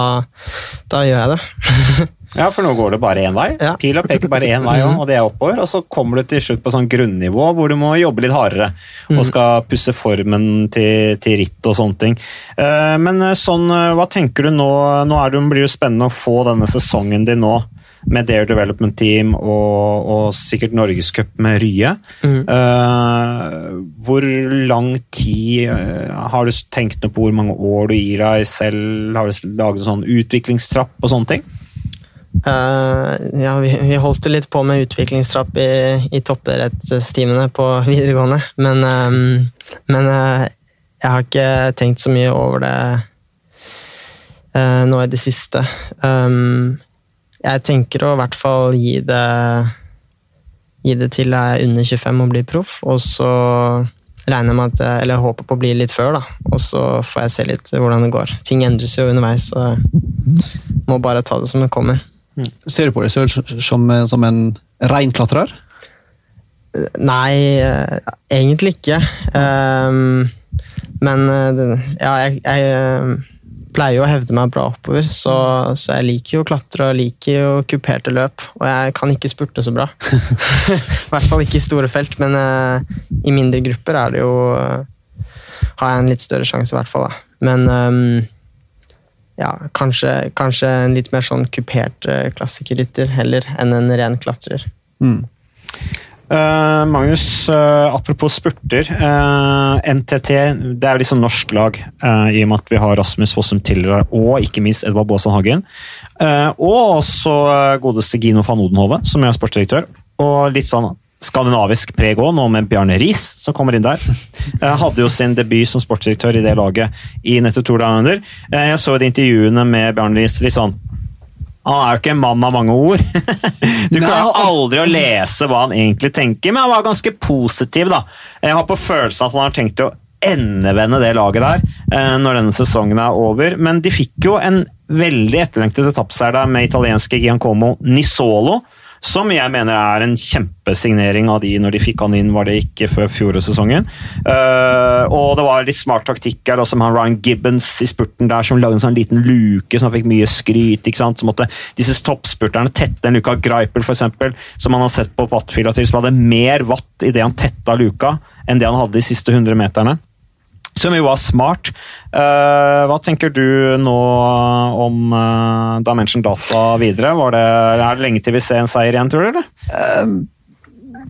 da gjør jeg det. Ja, for nå går det bare én vei. Ja. Pila peker bare én vei, og det er oppover. Og så kommer du til slutt på sånn grunnivå hvor du må jobbe litt hardere og skal pusse formen til, til ritt og sånne ting. Eh, Men eh, sånn, eh, hva tenker du nå? Nå er det, blir det spennende å få denne sesongen din nå. Med Dare Development Team og, og sikkert Norgescup med Rye. Eh, hvor lang tid uh, Har du tenkt noe på hvor mange år du gir deg selv? Har du laget en sånn utviklingstrapp og sånne ting? Eh, ja, vi, vi holdt jo litt på med utviklingstrapp i, i toppidrettstimene på videregående, men, um, men uh, jeg har ikke tenkt så mye over det uh, nå i det siste. Um, jeg tenker å i hvert fall gi det gi det til jeg er under 25 og blir proff, og så regner med at eller jeg håper på å bli litt før, da. Og så får jeg se litt hvordan det går. Ting endres jo underveis, så jeg må bare ta det som det kommer. Ser du på deg selv som, som en reinklatrer? Nei, eh, egentlig ikke. Ehm, men eh, ja, jeg, jeg, eh, pleier jo å hevde meg bra oppover, så, så jeg liker jo å klatre og liker jo kuperte løp. Og jeg kan ikke spurte så bra. I hvert fall ikke i store felt, men i mindre grupper er det jo Har jeg en litt større sjanse, i hvert fall. Da. Men um, ja, kanskje, kanskje, en litt mer sånn kupert uh, klassikerrytter heller enn en ren klatrer. Mm. Uh, Magnus, uh, apropos spurter. Uh, NTT det er jo liksom norsk lag, i og med at vi har Rasmus Fossum Tiller og ikke minst Edvard Baasen Hagen. og også godeste Gino van Odenhove, som er sportsdirektør. Og litt sånn skandinavisk preg òg, nå med Bjarne Riis, som kommer inn der. hadde jo sin debut som sportsdirektør i det laget i nettopp Tour Down Under. jeg så de intervjuene med Bjarne Riis litt sånn han er jo ikke en mann av mange ord. Du klarer aldri å lese hva han egentlig tenker, men han var ganske positiv. da. Jeg har på følelsen at han har tenkt å endevende det laget der eh, når denne sesongen er over. Men de fikk jo en veldig etterlengtet etappeseier med italienske Giancomo Nisolo som jeg mener er en kjempesignering av de når de fikk han inn, var det ikke før fjorårssesongen. Uh, og det var litt smart taktikk her, som han Ryan Gibbons i spurten der, som lagde en sånn liten luke som han fikk mye skryt. ikke sant? Så måtte disse toppspurterne tette en luke av Greipel, f.eks., som han har sett på wattfila til, som hadde mer watt det han tetta luka, enn det han hadde de siste 100 meterne. Som jo var smart. Uh, hva tenker du nå om uh, Dimension Data videre? Det, er det lenge til vi ser en seier igjen, tror du? Uh,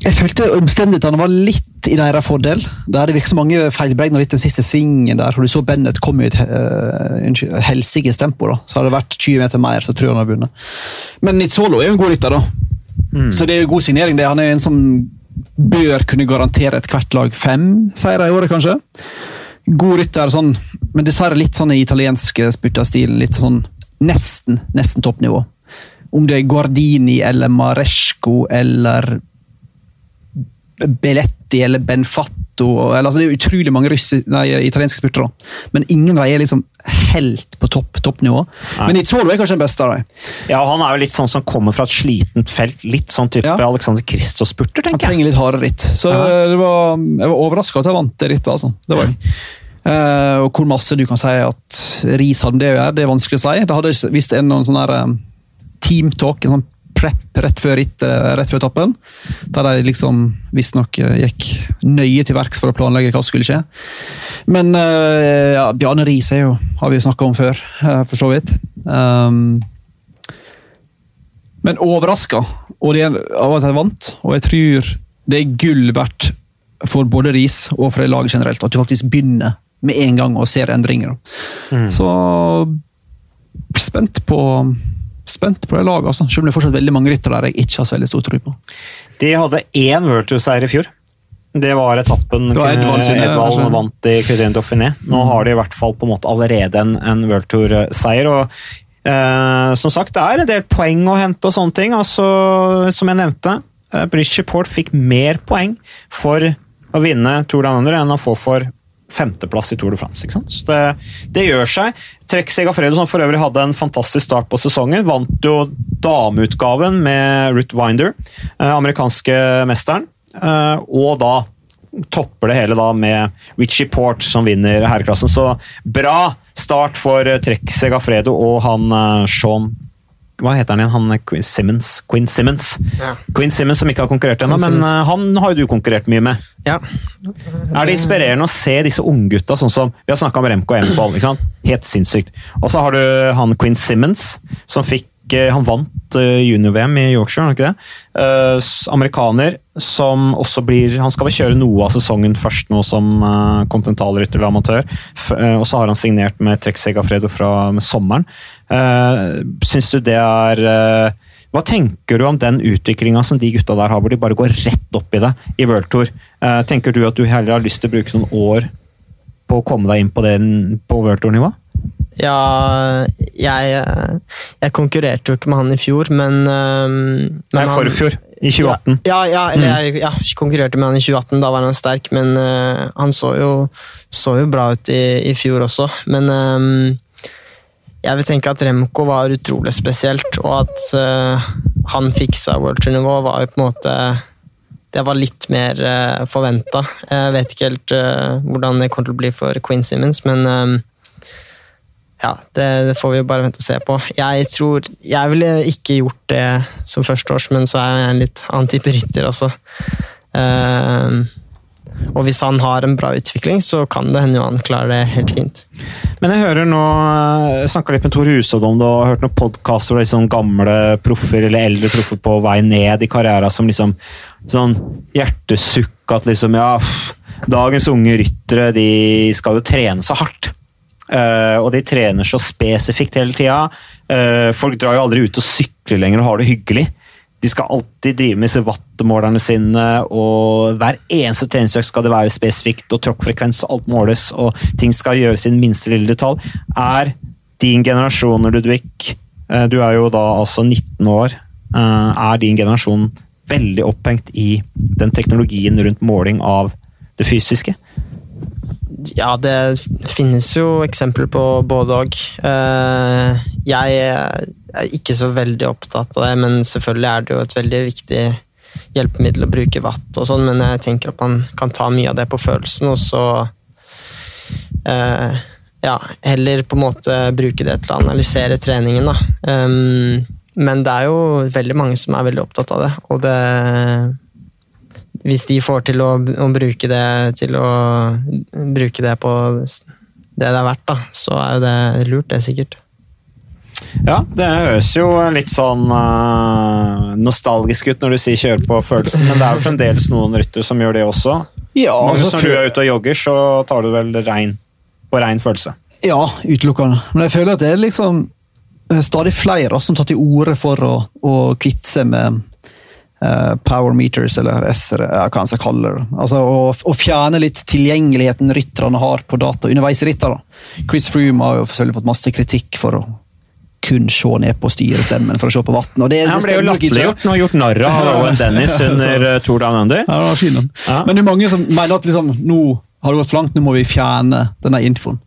jeg følte omstendighetene var litt i deres fordel. Der det virket så mange feilberegninger litt den siste svingen der. hvor Du så Bennett kom i et uh, helsikes tempo. da. Så hadde det vært 20 meter mer, så tror jeg han hadde vunnet. Men Nitzolo er jo en god rytter, da. Mm. Så det er jo god signering. det. Han er en som bør kunne garantere ethvert lag fem seire i året, kanskje god rytter, sånn, men dessverre litt sånn i italienske spurterstilen. Litt sånn nesten, nesten toppnivå. Om det er Guardini eller Maresco eller Belletti eller Benfatto eller, altså Det er utrolig mange russi, nei, italienske spurtere, men ingen av dem er liksom helt på topp, toppnivå. Nei. Men Itzolo er kanskje den beste av dem. Ja, han er jo litt sånn som kommer fra et slitent felt. Litt sånn type ja. Alexander Christos-spurter, tenker jeg. Han trenger litt hardere ritt. Så ja. var, jeg var overraska at jeg vant det rittet, altså. Det var jeg. Uh, og hvor masse du kan si at Riis hadde det å gjøre, det er vanskelig å si. Det hadde visst en sånn der um, teamtalk, en sånn prep rett før, rett før etappen. Der de liksom visstnok gikk nøye til verks for å planlegge hva som skulle skje. Men uh, ja, Bjarne Riis er jo, har vi jo snakka om før, uh, for så vidt. Um, men overraska av at de vant, og jeg tror det er gull verdt for både Riis og for laget generelt at du faktisk begynner med en gang og ser endringer. Mm. Så spent på spent på det laget, altså. selv om det er fortsatt veldig mange ryttere der jeg ikke har så veldig stor tro på. De hadde én World Tour-seier i fjor. Det var etappen Edvald, Edvald vant i Credin Dauphiné. Nå mm. har de i hvert fall på en måte allerede en, en World Tour-seier. og eh, Som sagt, det er en del poeng å hente og sånne ting. altså Som jeg nevnte, eh, Bridge Report fikk mer poeng for å vinne Tour de Andre enn å få for femteplass i Tour de France. ikke sant? Så det, det gjør seg. Trekk Segafredo, som for øvrig hadde en fantastisk start på sesongen, vant jo dameutgaven med Ruth Winder, eh, amerikanske mesteren. Eh, og da topper det hele da med Richie Port som vinner herreklassen. Så bra start for Trekk Segafredo og han eh, Sean hva heter han igjen? Han Quinn Simmons. Quinn Simmons, ja. Quinn Simmons som ikke har konkurrert ennå, men uh, han har jo du konkurrert mye med. Ja. Er det inspirerende å se disse unggutta, sånn som vi har snakka om Remco Empol? Helt sinnssykt. Og så har du han Quinn Simmons, som fikk han vant eh, junior-VM i Yorkshire, ikke det? Uh, amerikaner som også blir Han skal vel kjøre noe av sesongen først nå som uh, kontinentalrytter eller amatør. Og så har han signert med Trek Segafredo fra sommeren. Uh, Syns du det er hva tenker du om den utviklinga som de gutta der har, hvor de bare går rett opp i det i World Tour? tenker du at du heller har lyst til å bruke noen år på å komme deg inn på, den, på World Tour-nivå? Ja, jeg, jeg konkurrerte jo ikke med han i fjor, men, um, men Nei, forfjor. I 2018. Ja, ja, eller mm. jeg, jeg, konkurrerte med han i 2018, da var han sterk, men uh, han så jo, så jo, bra ut i, i fjor også. Men um, jeg vil tenke at Remco var utrolig spesielt, og at uh, han fiksa World Tour-nivå, var jo på en måte det var litt mer uh, forventa. Jeg vet ikke helt uh, hvordan det kommer til å bli for Queen Simmons, men ja, det, det får vi jo bare vente og se på. Jeg tror Jeg ville ikke gjort det som førsteårs, men så er jeg en litt annen type rytter også. Eh, og hvis han har en bra utvikling, så kan det hende han klarer det helt fint. Men jeg hører nå Jeg snakka litt med Tor Husodd om det, og har hørt noen podkaster hvor liksom gamle proffer eller eldre proffer på vei ned i karrieren som liksom sånn hjertesukk at liksom Ja, dagens unge ryttere de skal jo trene så hardt. Uh, og de trener så spesifikt hele tida. Uh, folk drar jo aldri ut og sykler lenger og har det hyggelig. De skal alltid drive med disse wattmålerne sine, og hver eneste treningsøkt skal det være spesifikt, og tråkkfrekvens og alt måles, og ting skal gjøres i den minste lille detalj. Er din generasjon, Ludvig, uh, du er jo da altså 19 år, er din generasjon veldig opphengt i den teknologien rundt måling av det fysiske? Ja, det finnes jo eksempler på både og. Jeg er ikke så veldig opptatt av det, men selvfølgelig er det jo et veldig viktig hjelpemiddel å bruke vatt og sånn, men jeg tenker at man kan ta mye av det på følelsen, og så eh, ja, heller på en måte bruke det til å analysere treningen, da. Men det er jo veldig mange som er veldig opptatt av det, og det hvis de får til å, å, bruke det til å bruke det på det det er verdt, da, så er jo det lurt, det sikkert. Ja, det høres jo litt sånn uh, nostalgisk ut når du sier 'kjøre på følelsen', men det er jo fremdeles noen rytter som gjør det også. Ja, altså, når du er ute og jogger, så tar du vel rein på rein følelse? Ja, utelukkende. Men jeg føler at det er liksom stadig flere som tar til orde for å, å kvitte seg med power meters, eller S-er, hva han skal kalle det. Altså, å, fjerne litt tilgjengeligheten rytterne har på data underveis i rittet. Chris Froome har jo selvfølgelig fått masse kritikk for å kun se ned på styrestemmen for å se på vann. Han ble jo latterliggjort og gjort narr av Owen Dennis under Tour Down Under. Ja, det var fin, ja. Men det er mange som mener at liksom, nå har det gått for langt, nå må vi fjerne denne infoen.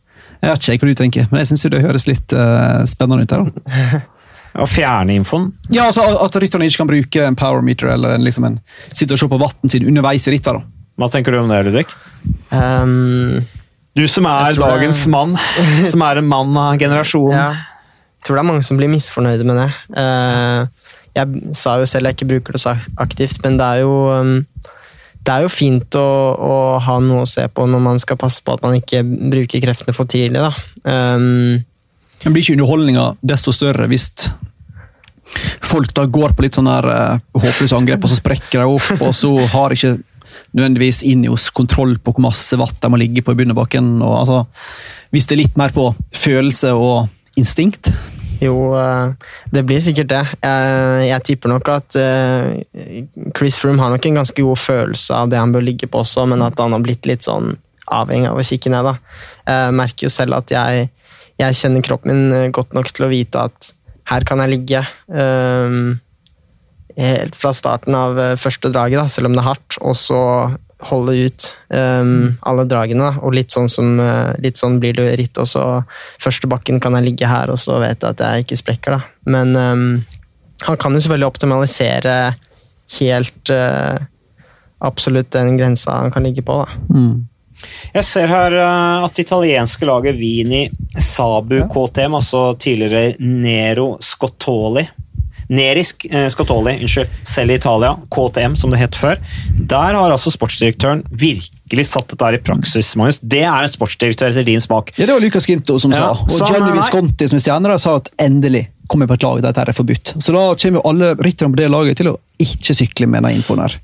Jeg vet ikke hva du tenker, men jeg syns det høres litt uh, spennende ut. her da. Å fjerne infoen? Ja, altså At rytterne ikke kan bruke en power meter eller en, liksom en, sitte og se på vann sin underveis i rittet. Hva tenker du om det, Ludvig? Um, du som er dagens det... mann, som er en mann av generasjonen. Ja. Jeg tror det er mange som blir misfornøyde med det. Uh, jeg sa jo selv jeg ikke bruker det så aktivt, men det er jo um, det er jo fint å, å, ha noe å se på når man skal passe på at man ikke bruker kreftene for tidlig. Da. Um, men blir ikke underholdninga desto større hvis folk da går på litt sånn her uh, håpløse angrep, og så sprekker de opp, og så har ikke nødvendigvis Injos kontroll på hvor masse vatt de må ligge på i bunnebakken. Og, altså, hvis det er litt mer på følelse og instinkt? Jo, eh, det blir sikkert det. Jeg, jeg tipper nok at Chris Froome har nok en ganske god følelse av det han bør ligge på også, men at han har blitt litt sånn avhengig av å kikke ned. da. Jeg merker jo selv at jeg, jeg kjenner kroppen min eh, godt nok til å vite at her kan jeg ligge. Um, helt fra starten av første draget, da, selv om det er hardt, og så holde ut um, alle dragene. Og litt sånn, som, uh, litt sånn blir det ritt også. Første bakken kan jeg ligge her, og så vet jeg at jeg ikke sprekker. da. Men um, han kan jo selvfølgelig optimalisere helt uh, absolutt den grensa han kan ligge på. da. Mm. Jeg ser her uh, at det italienske laget Vini Sabu KTM, altså tidligere Nero Scottoli Nerisk eh, Scotoli, unnskyld, selv i Italia, KTM som det het før. Der har altså sportsdirektøren virkelig satt dette i praksis. Magnus. Det er en sportsdirektør etter din smak. Ja, Det var Lucas Ginto som ja, sa. Og Gianni Visconti som er stjerne, sa at endelig kommer på et lag der dette er forbudt. Så da kommer jo alle rytterne på det laget til å ikke sykle med den infoen her.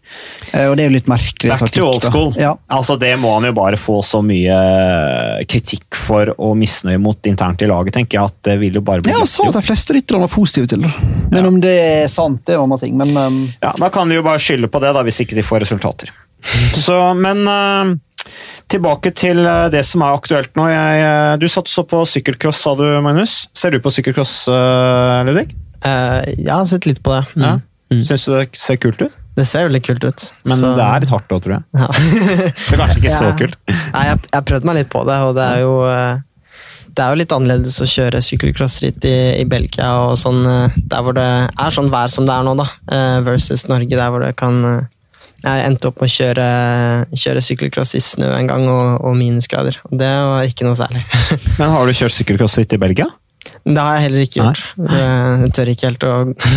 Eh, og det er jo litt merkelig. Back to old school. Ja. Altså, det må han jo bare få så mye eh, kritikk for og misnøye mot internt i laget, tenker jeg. at det vil jo bare bli Ja, Han sa at de fleste rytterne var positive til det. Men ja. om det er sant, det er en annen ting. Men, um... Ja, Da kan vi jo bare skylde på det, da, hvis ikke de får resultater. Så, men uh, Tilbake til eh, det som er aktuelt nå. Jeg, eh, du satt så på sykkelcross, sa du, Magnus. Ser du på sykkelcross, uh, Ludvig? Uh, jeg har sett litt på det. Mm. Ja. Mm. Syns du det ser kult ut? Det ser veldig kult ut. Men så... det er litt hardt òg, tror jeg. Ja. det er kanskje ikke så kult. Nei, jeg har prøvd meg litt på det, og det er jo det er jo litt annerledes å kjøre sykkelcrossritt i, i, Belgia og sånn, der hvor det er sånn vær som det er nå, da, versus Norge, der hvor det kan Jeg endte opp med å kjøre, kjøre sykkelcross i snø en gang og, og minusgrader. Det var ikke noe særlig. Men har du kjørt sykkelcross litt i Belgia? Det har jeg heller ikke gjort. Jeg tør ikke helt å,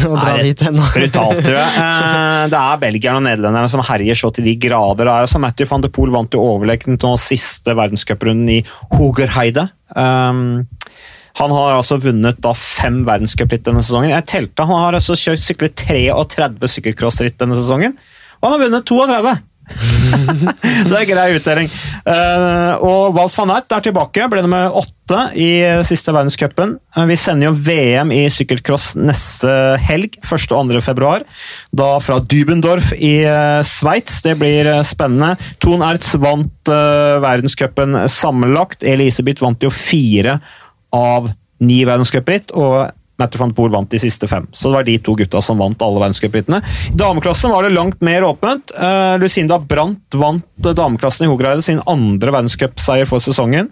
å dra Nei, dit ennå. Brutalt, tror jeg. Eh, Det er belgierne og nederlenderne som herjer så til de grader. Det er altså Matthew van de Poel vant jo overlegent nå siste verdenscuprunden i Hogerheide. Um, han har altså vunnet da fem verdenscupritt denne sesongen. Jeg telte, Han har altså syklet 33 sykkelcrossritt denne sesongen, og han har vunnet 32! så det er grei utdeling. Uh, og Walt van Aert er tilbake, ble nummer åtte i siste verdenscupen. Uh, vi sender jo VM i sykkelcross neste helg, 1. og 2. februar. Da fra Dubendorf i uh, Sveits. Det blir uh, spennende. Ton Ertz vant uh, verdenscupen sammenlagt. Elisabeth vant jo fire av ni verdenscupritt. og Matthew van Poel vant de siste fem. Så det var de to gutta som vant alle verdenscuprittene. I dameklassen var det langt mer åpent. Uh, Lucinda Brandt vant dameklassen i Hogreide sin andre verdenscupseier for sesongen.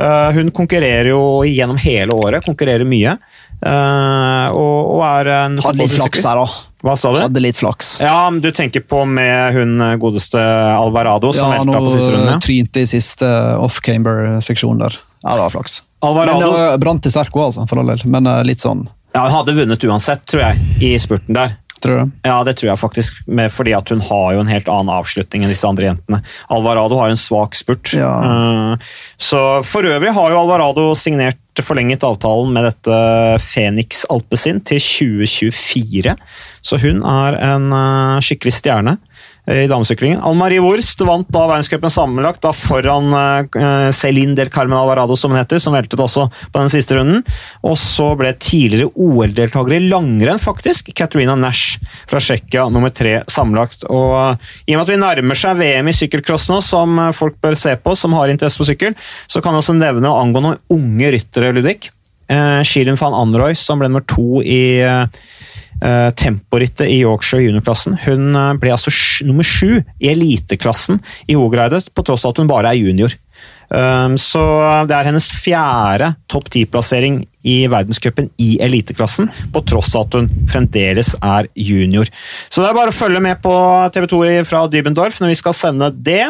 Uh, hun konkurrerer jo gjennom hele året, konkurrerer mye. Uh, og, og er en Hadde litt flaks her, da. Hva sa du? Hadde litt flaks. Ja, men Du tenker på med hun godeste Alvarado som Ja, velta på siste runde? Ja, nå trynte i siste off-camber-seksjon der. Ja, det var flaks. Alvarado uh, brant til Serco, altså, for all del. Men uh, litt sånn, ja, hun hadde vunnet uansett, tror jeg, i spurten der. tror du? Ja, det tror jeg faktisk, med, fordi at hun har jo en helt annen avslutning enn disse andre jentene. Alvarado har en svak spurt. Ja. Uh, så For øvrig har jo Alvarado signert forlenget avtalen med dette Phoenix Alpezin til 2024. Så hun er en uh, skikkelig stjerne i damesyklingen. Anne-Marie Wurst vant da verdenscupen sammenlagt da foran uh, Celine del Carmen Alvarado, som hun heter, som veltet også på den siste runden. Og så ble tidligere OL-deltaker i langrenn, faktisk, Katarina Nash fra Tsjekkia, nummer tre sammenlagt. Og I og med at vi nærmer seg VM i sykkelcross nå, som folk bør se på, som har interesse på sykkel, så kan vi også nevne og angå noen unge ryttere, Ludvig. Uh, Shirin van Anroy, som ble nummer to i uh, Uh, temporittet i Yorkshire juniorklassen. Hun uh, ble altså nummer sju i eliteklassen i Hogereide, på tross av at hun bare er junior. Um, så det er hennes fjerde topp ti-plassering i verdenscupen i eliteklassen, på tross av at hun fremdeles er junior. Så det er bare å følge med på TV 2 fra Dybendorf når vi skal sende det.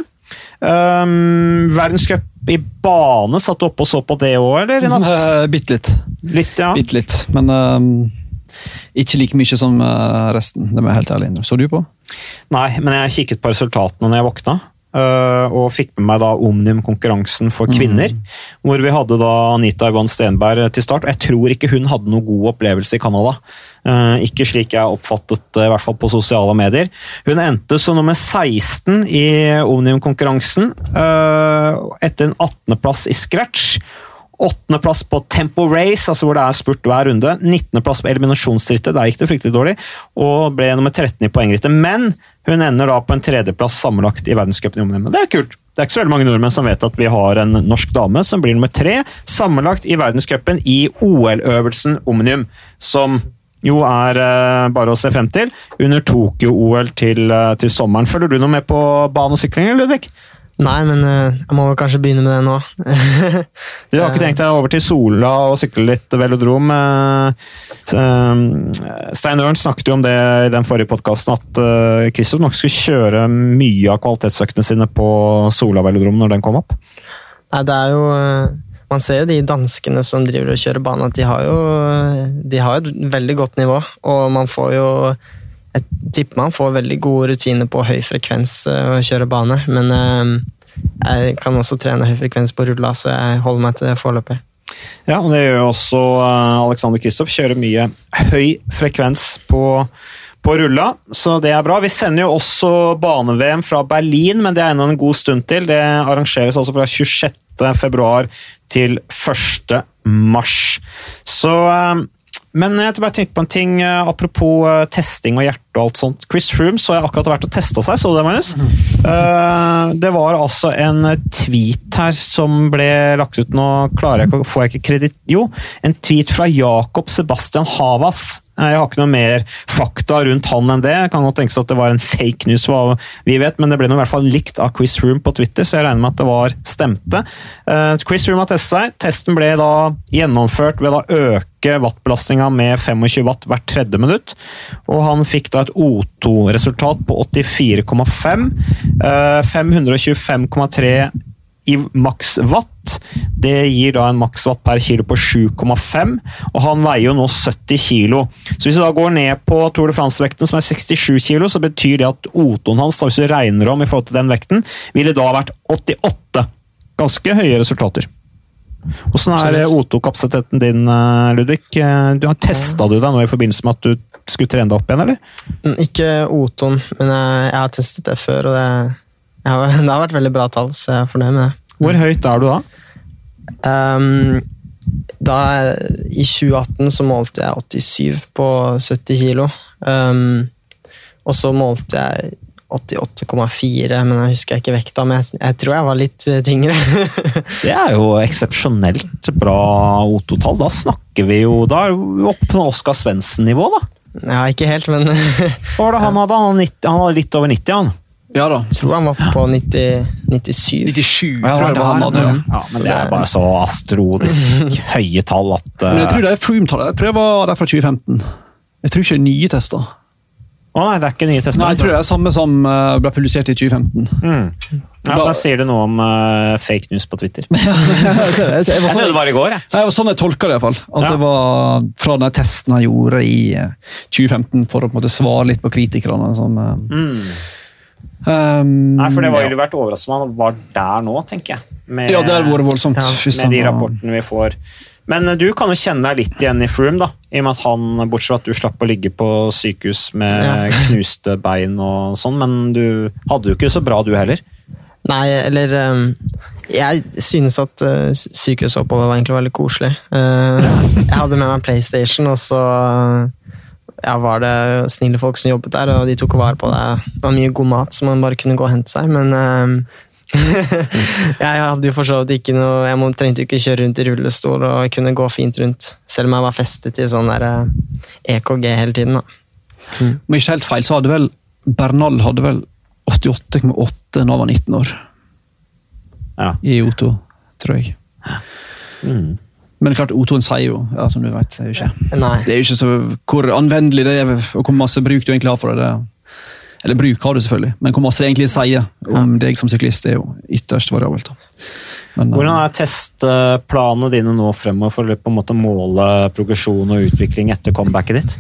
Um, verdenscup i bane, satt du oppe og så på det òg, eller? i natt? Bitte litt. Litt, ja. Bitt litt. Men ehm, ikke like mye som eh, resten. Det må jeg helt ærlig innrømme. Så du på? Nei, men jeg kikket på resultatene når jeg våkna. øh, og fikk med meg da Omnium-konkurransen for kvinner. Hvor vi hadde da Anita Yvonne Stenberg til start. Jeg tror ikke hun hadde noen god opplevelse i Canada. Eh, ikke slik jeg oppfattet det, i hvert fall på sosiale medier. Hun endte som nummer 16 i Omnium-konkurransen, etter en 18.-plass i scratch. Åttendeplass på Tempo Race, altså hvor det er spurt hver runde. 19.-plass på eliminasjonsrittet, der gikk det fryktelig dårlig. Og ble nummer 13 i poengrittet. Men hun ender da på en tredjeplass sammenlagt i verdenscupen i Omnium. Det er kult! Det er ikke så veldig mange nordmenn som vet at vi har en norsk dame som blir nummer tre sammenlagt i verdenscupen i OL-øvelsen Omnium. Som jo er eh, bare å se frem til under Tokyo-OL til, eh, til sommeren. Følger du noe med på banesykling, Ludvig? Nei, men eh, jeg må vel kanskje begynne med det nå. Du har ikke tenkt deg over til Sola og sykle litt velodrom? eh, eh, Stein Ørn snakket jo om det i den forrige podkasten, at Kristoff nok skulle kjøre mye av kvalitetsøktene sine på Sola velodrom når den kom opp. Nei, det er jo Man ser jo de danskene som driver og kjører bane, at de har jo de har et veldig godt nivå. Og man får jo Jeg tipper man får veldig gode rutiner på høy frekvens eh, å kjøre bane, men eh, jeg kan også trene høy frekvens på rulla, så jeg holder meg til det foreløpig. Ja, og det gjør jo også eh, Alexander Kristoff. Kjører mye høy frekvens på, på rulla, så det er bra. Vi sender jo også bane-VM fra Berlin, men det er ennå en god stund til. Det arrangeres altså fra 26. februar til 1. mars. Så eh, men jeg bare tenkte på en ting eh, apropos eh, testing og hjerte og alt sånt. Chris Froome så jeg akkurat vært og testa seg, så du det, Magnus? Mm. det var altså en tweet her som ble lagt ut nå, klarer jeg ikke, får jeg ikke kreditt Jo, en tweet fra Jakob Sebastian Havas. Jeg har ikke noe mer fakta rundt han enn det. Jeg kan godt tenkes at det var en fake news, hva vi vet, men det ble noe i hvert fall likt av Chris Froome på Twitter, så jeg regner med at det var stemte. Chris Froome har testet seg. Testen ble da gjennomført ved å øke wattbelastninga med 25 watt hvert tredje minutt. Og han fikk da et O2-resultat på 84,5. eh, 525,3 i maks watt. Det gir da en maks watt per kilo på 7,5, og han veier jo nå 70 kilo. Så hvis du da går ned på Tour de France-vekten, som er 67 kilo, så betyr det at O2-en hans, hvis du regner om i forhold til den vekten, ville da vært 88. Ganske høye resultater. Hvordan er O2-kapasiteten din, eh, Ludvig? Eh, Du har Testa du deg nå i forbindelse med at du skulle trene deg opp igjen, eller? Mm, Ikke O2, men jeg, jeg har testet det før, og det, har, det har vært veldig bra tall, så jeg er fornøyd med det. Hvor høyt er du da? Um, da, I 2018 så målte jeg 87 på 70 kilo. Um, og så målte jeg 88,4, men jeg husker ikke vekta. Men jeg, jeg tror jeg var litt eh, tyngre. Det er jo eksepsjonelt bra O2-tall. Da snakker vi jo Da er vi oppe på Oskar Svendsen-nivå, da. ja, ikke helt, men Hva var det han hadde? Han hadde, 90, han hadde litt over 90, han. Ja da. tror han var på 90, 97. 97, Ja, tror jeg det var han hadde. ja. Men det det er bare så astrodisk høye tall at Men jeg tror eh, det er Froome-tallet. Jeg tror jeg var der fra 2015. Jeg tror ikke det er nye tester. Å nei, det er ikke nye tester. Nei, jeg tror det er samme som eh, ble publisert i 2015. Mm. Ja, da sier du noe om uh, fake news på Twitter. jeg, trodde sånn, det var i går, jeg. det var sånn jeg tolka det, iallfall. At Ja. det var fra den testen jeg gjorde i eh, 2015, for å på en måte svare litt på kritikerne. Sånn, eh, Mm. um, Nei, for det var ja. jo vært overraskende om han var der nå, tenker jeg. Med, ja, det har vært voldsomt. Ja, med de rapportene vi får. Men eh, du kan jo kjenne deg litt igjen i Froome, da. I og med at han, bortsett fra at du slapp å ligge på sykehus med Ja. knuste bein og sånn, men du hadde jo ikke så bra du heller. Nei, eller ehm, Jeg synes at uh, sykehusoppholdet var egentlig veldig koselig. Eh, jeg hadde med meg PlayStation, og så ja, var det snille folk som jobbet der, og de tok vare på det. Det var mye god mat som man bare kunne gå og hente seg, men ehm, jeg hadde jo for så vidt ikke noe Jeg må, trengte jo ikke kjøre rundt i rullestol, og kunne gå fint rundt. Selv om jeg var festet i sånn der eh, EKG hele tiden. da. Om ikke helt feil, så hadde vel Bernal hadde vel 88,8 da han var 19 år Ja. i O2, tror jeg. Mm. Men klart, O2-en sier jo, ja, som du vet, det er jo ikke Nei. Det er jo ikke så hvor anvendelig det er, og hvor masse bruk du egentlig har for det. det. Eller bruk har du selvfølgelig, men hvor masse det egentlig sier om deg som syklist, det er jo ytterst variabelt. Men, Hvordan eh, er testplanene dine nå fremover for å på en måte måle progresjon og utvikling etter comebacket ditt?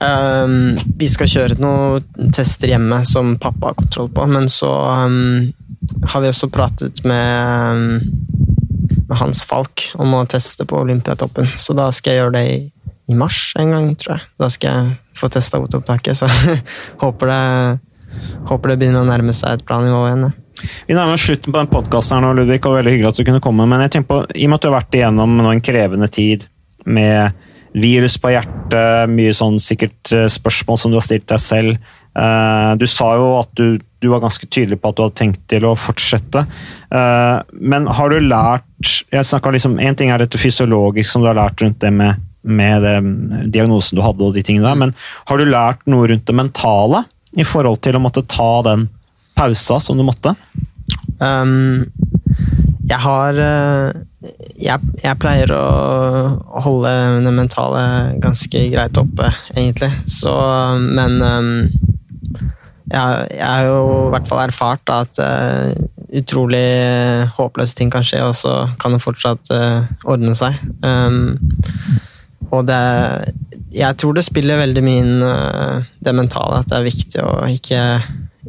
Um, vi skal kjøre noen tester hjemme som pappa har kontroll på, men så um, har vi også pratet med, um, med Hans Falk om å teste på Olympiatoppen. Så da skal jeg gjøre det i, i mars en gang, tror jeg. Da skal jeg få testa opptaket, så håper det, håper det begynner å nærme seg et bra nivå igjen. ja. Vi nærmer oss slutten på den podkasten Ludvig, og veldig hyggelig at du kunne komme. Men jeg tenker på, i og med at du har vært igjennom en krevende tid med virus på hjertet, mye sånn sikkert eh, spørsmål som du har stilt deg selv. Eh, Du sa jo at du, du var ganske tydelig på at du hadde tenkt til å fortsette. Eh, Men har du lært jeg snakker liksom, En ting er dette fysiologisk som du har lært rundt det med, med det, diagnosen du hadde, og de tingene der, men har du lært noe rundt det mentale i forhold til å måtte ta den pausa som du måtte? Um, jeg har eh, jeg, jeg pleier å holde det mentale ganske greit oppe, egentlig. Så, men um, jeg, jeg har jo i hvert fall erfart da, at uh, utrolig håpløse ting kan skje, og så kan det fortsatt uh, ordne seg. Um, og det Jeg tror det spiller veldig mye inn eh, det mentale, at det er viktig å ikke,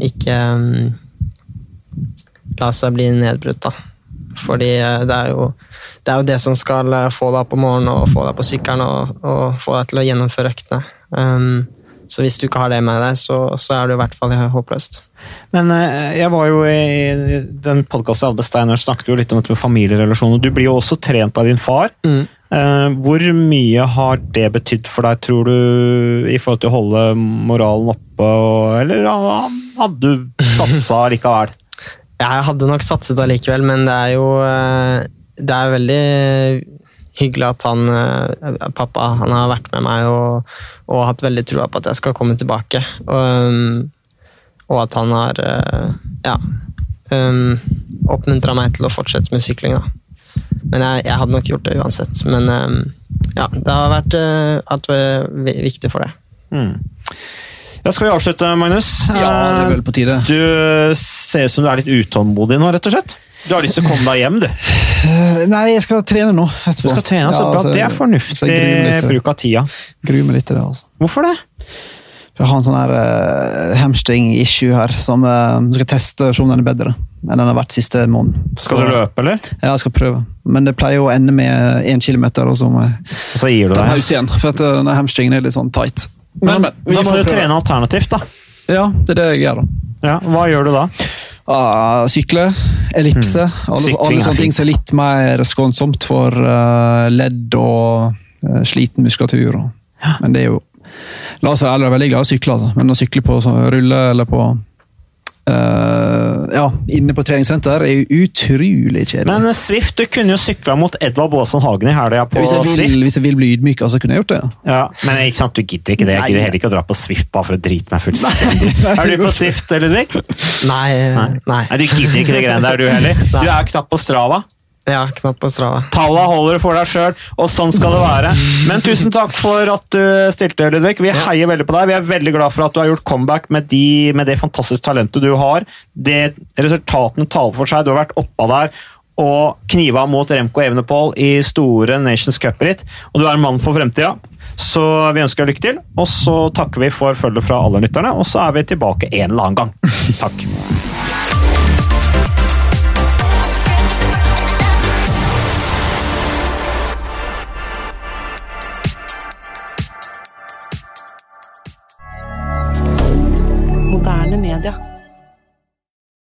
ikke um, la seg bli nedbrutt, da. Fordi eh, det er, jo, det er jo det som skal eh, få deg opp om morgenen og få deg på sykkelen og, og få deg til å gjennomføre øktene. Um, så hvis du ikke har det med deg, så, så er det i hvert fall håpløst. Men jeg var jo i den podkasten jeg hadde med Steinar, snakket jo litt om dette med familierelasjoner. Du blir jo også trent av din far. Mm. Eh, Hvor mye har det betydd for deg, tror du, i forhold til å holde moralen oppe? Eller hadde du satsa likevel? Jeg hadde nok satset allikevel, men det er jo eh, Det er veldig hyggelig at han, eh, pappa han har vært med meg og, og hatt veldig trua på at jeg skal komme tilbake. Og, og at han har ja, um, oppmuntra meg til å fortsette med sykling. Da. Men jeg, jeg hadde nok gjort det uansett. Men um, ja, det har vært, eh, vært viktig for det. Mm. Da skal vi avslutte, Magnus. Ja, det er vel på tide. Du ser ut som du er litt utålmodig nå, rett og slett. Du har lyst til å komme deg hjem, du. Eh, Nei, jeg skal trene nå. etterpå. Du skal trene, så Ja, bra. altså, Det er fornuftig det. bruk av tida. Gruer meg litt til det. altså. Hvorfor det? Jeg har en sånn her uh, hamstring-issue her, som uh, skal teste se om den er bedre enn den har vært siste måned. Skal du løpe, eller? Ja, jeg skal prøve. Men det pleier jo å ende med én kilometer, og så må jeg Og så gir du ta pause igjen. For at eh, denne hamstringen er litt sånn tight. Men, vi da må du trene alternativt, da. Ja, det er det jeg gjør, da. Ja, Hva gjør du da? Ah, sykle, ellipse. Alle, alle er sånne ting som er litt mer skånsomt for uh, ledd og eh, sliten muskulatur. Og. Men det er jo La oss være ærlige, jeg er veldig glad i å sykle, altså. men å sykle på så, rulle eller på Uh, Ja, inne på treningssenter er jo utrolig kjedelig. Men Swift, du kunne jo sykla mot Edvard Baasen Hagen i helga på hvis, jeg vil, Swift. hvis jeg vil bli ydmyk, så kunne jeg gjort det. Ja, Men ikke sant, du gidder ikke det. Jeg gidder heller ikke å dra på Swift bare for å drite meg fullstendig. Er du på Swift, Ludvig? Nei, nei. Nei, du gidder ikke det greiene der, du heller. Du er knapt på Strava. Ja, knapp på Strava. Talla holder du for deg sjøl, og sånn skal det være. Men tusen takk for at du stilte, Ludvig. Vi heier veldig på deg. Vi er veldig glad for at du har gjort comeback med, de, med det fantastiske talentet du har. Det Resultatene taler for seg. Du har vært oppa der og kniva mot Remco Evenepool i store Nations Cup-ritt. Og du er en mann for fremtida. Så vi ønsker deg lykke til. Og så takker vi for følget fra alle lytterne, og så er vi tilbake en eller annen gang. Takk.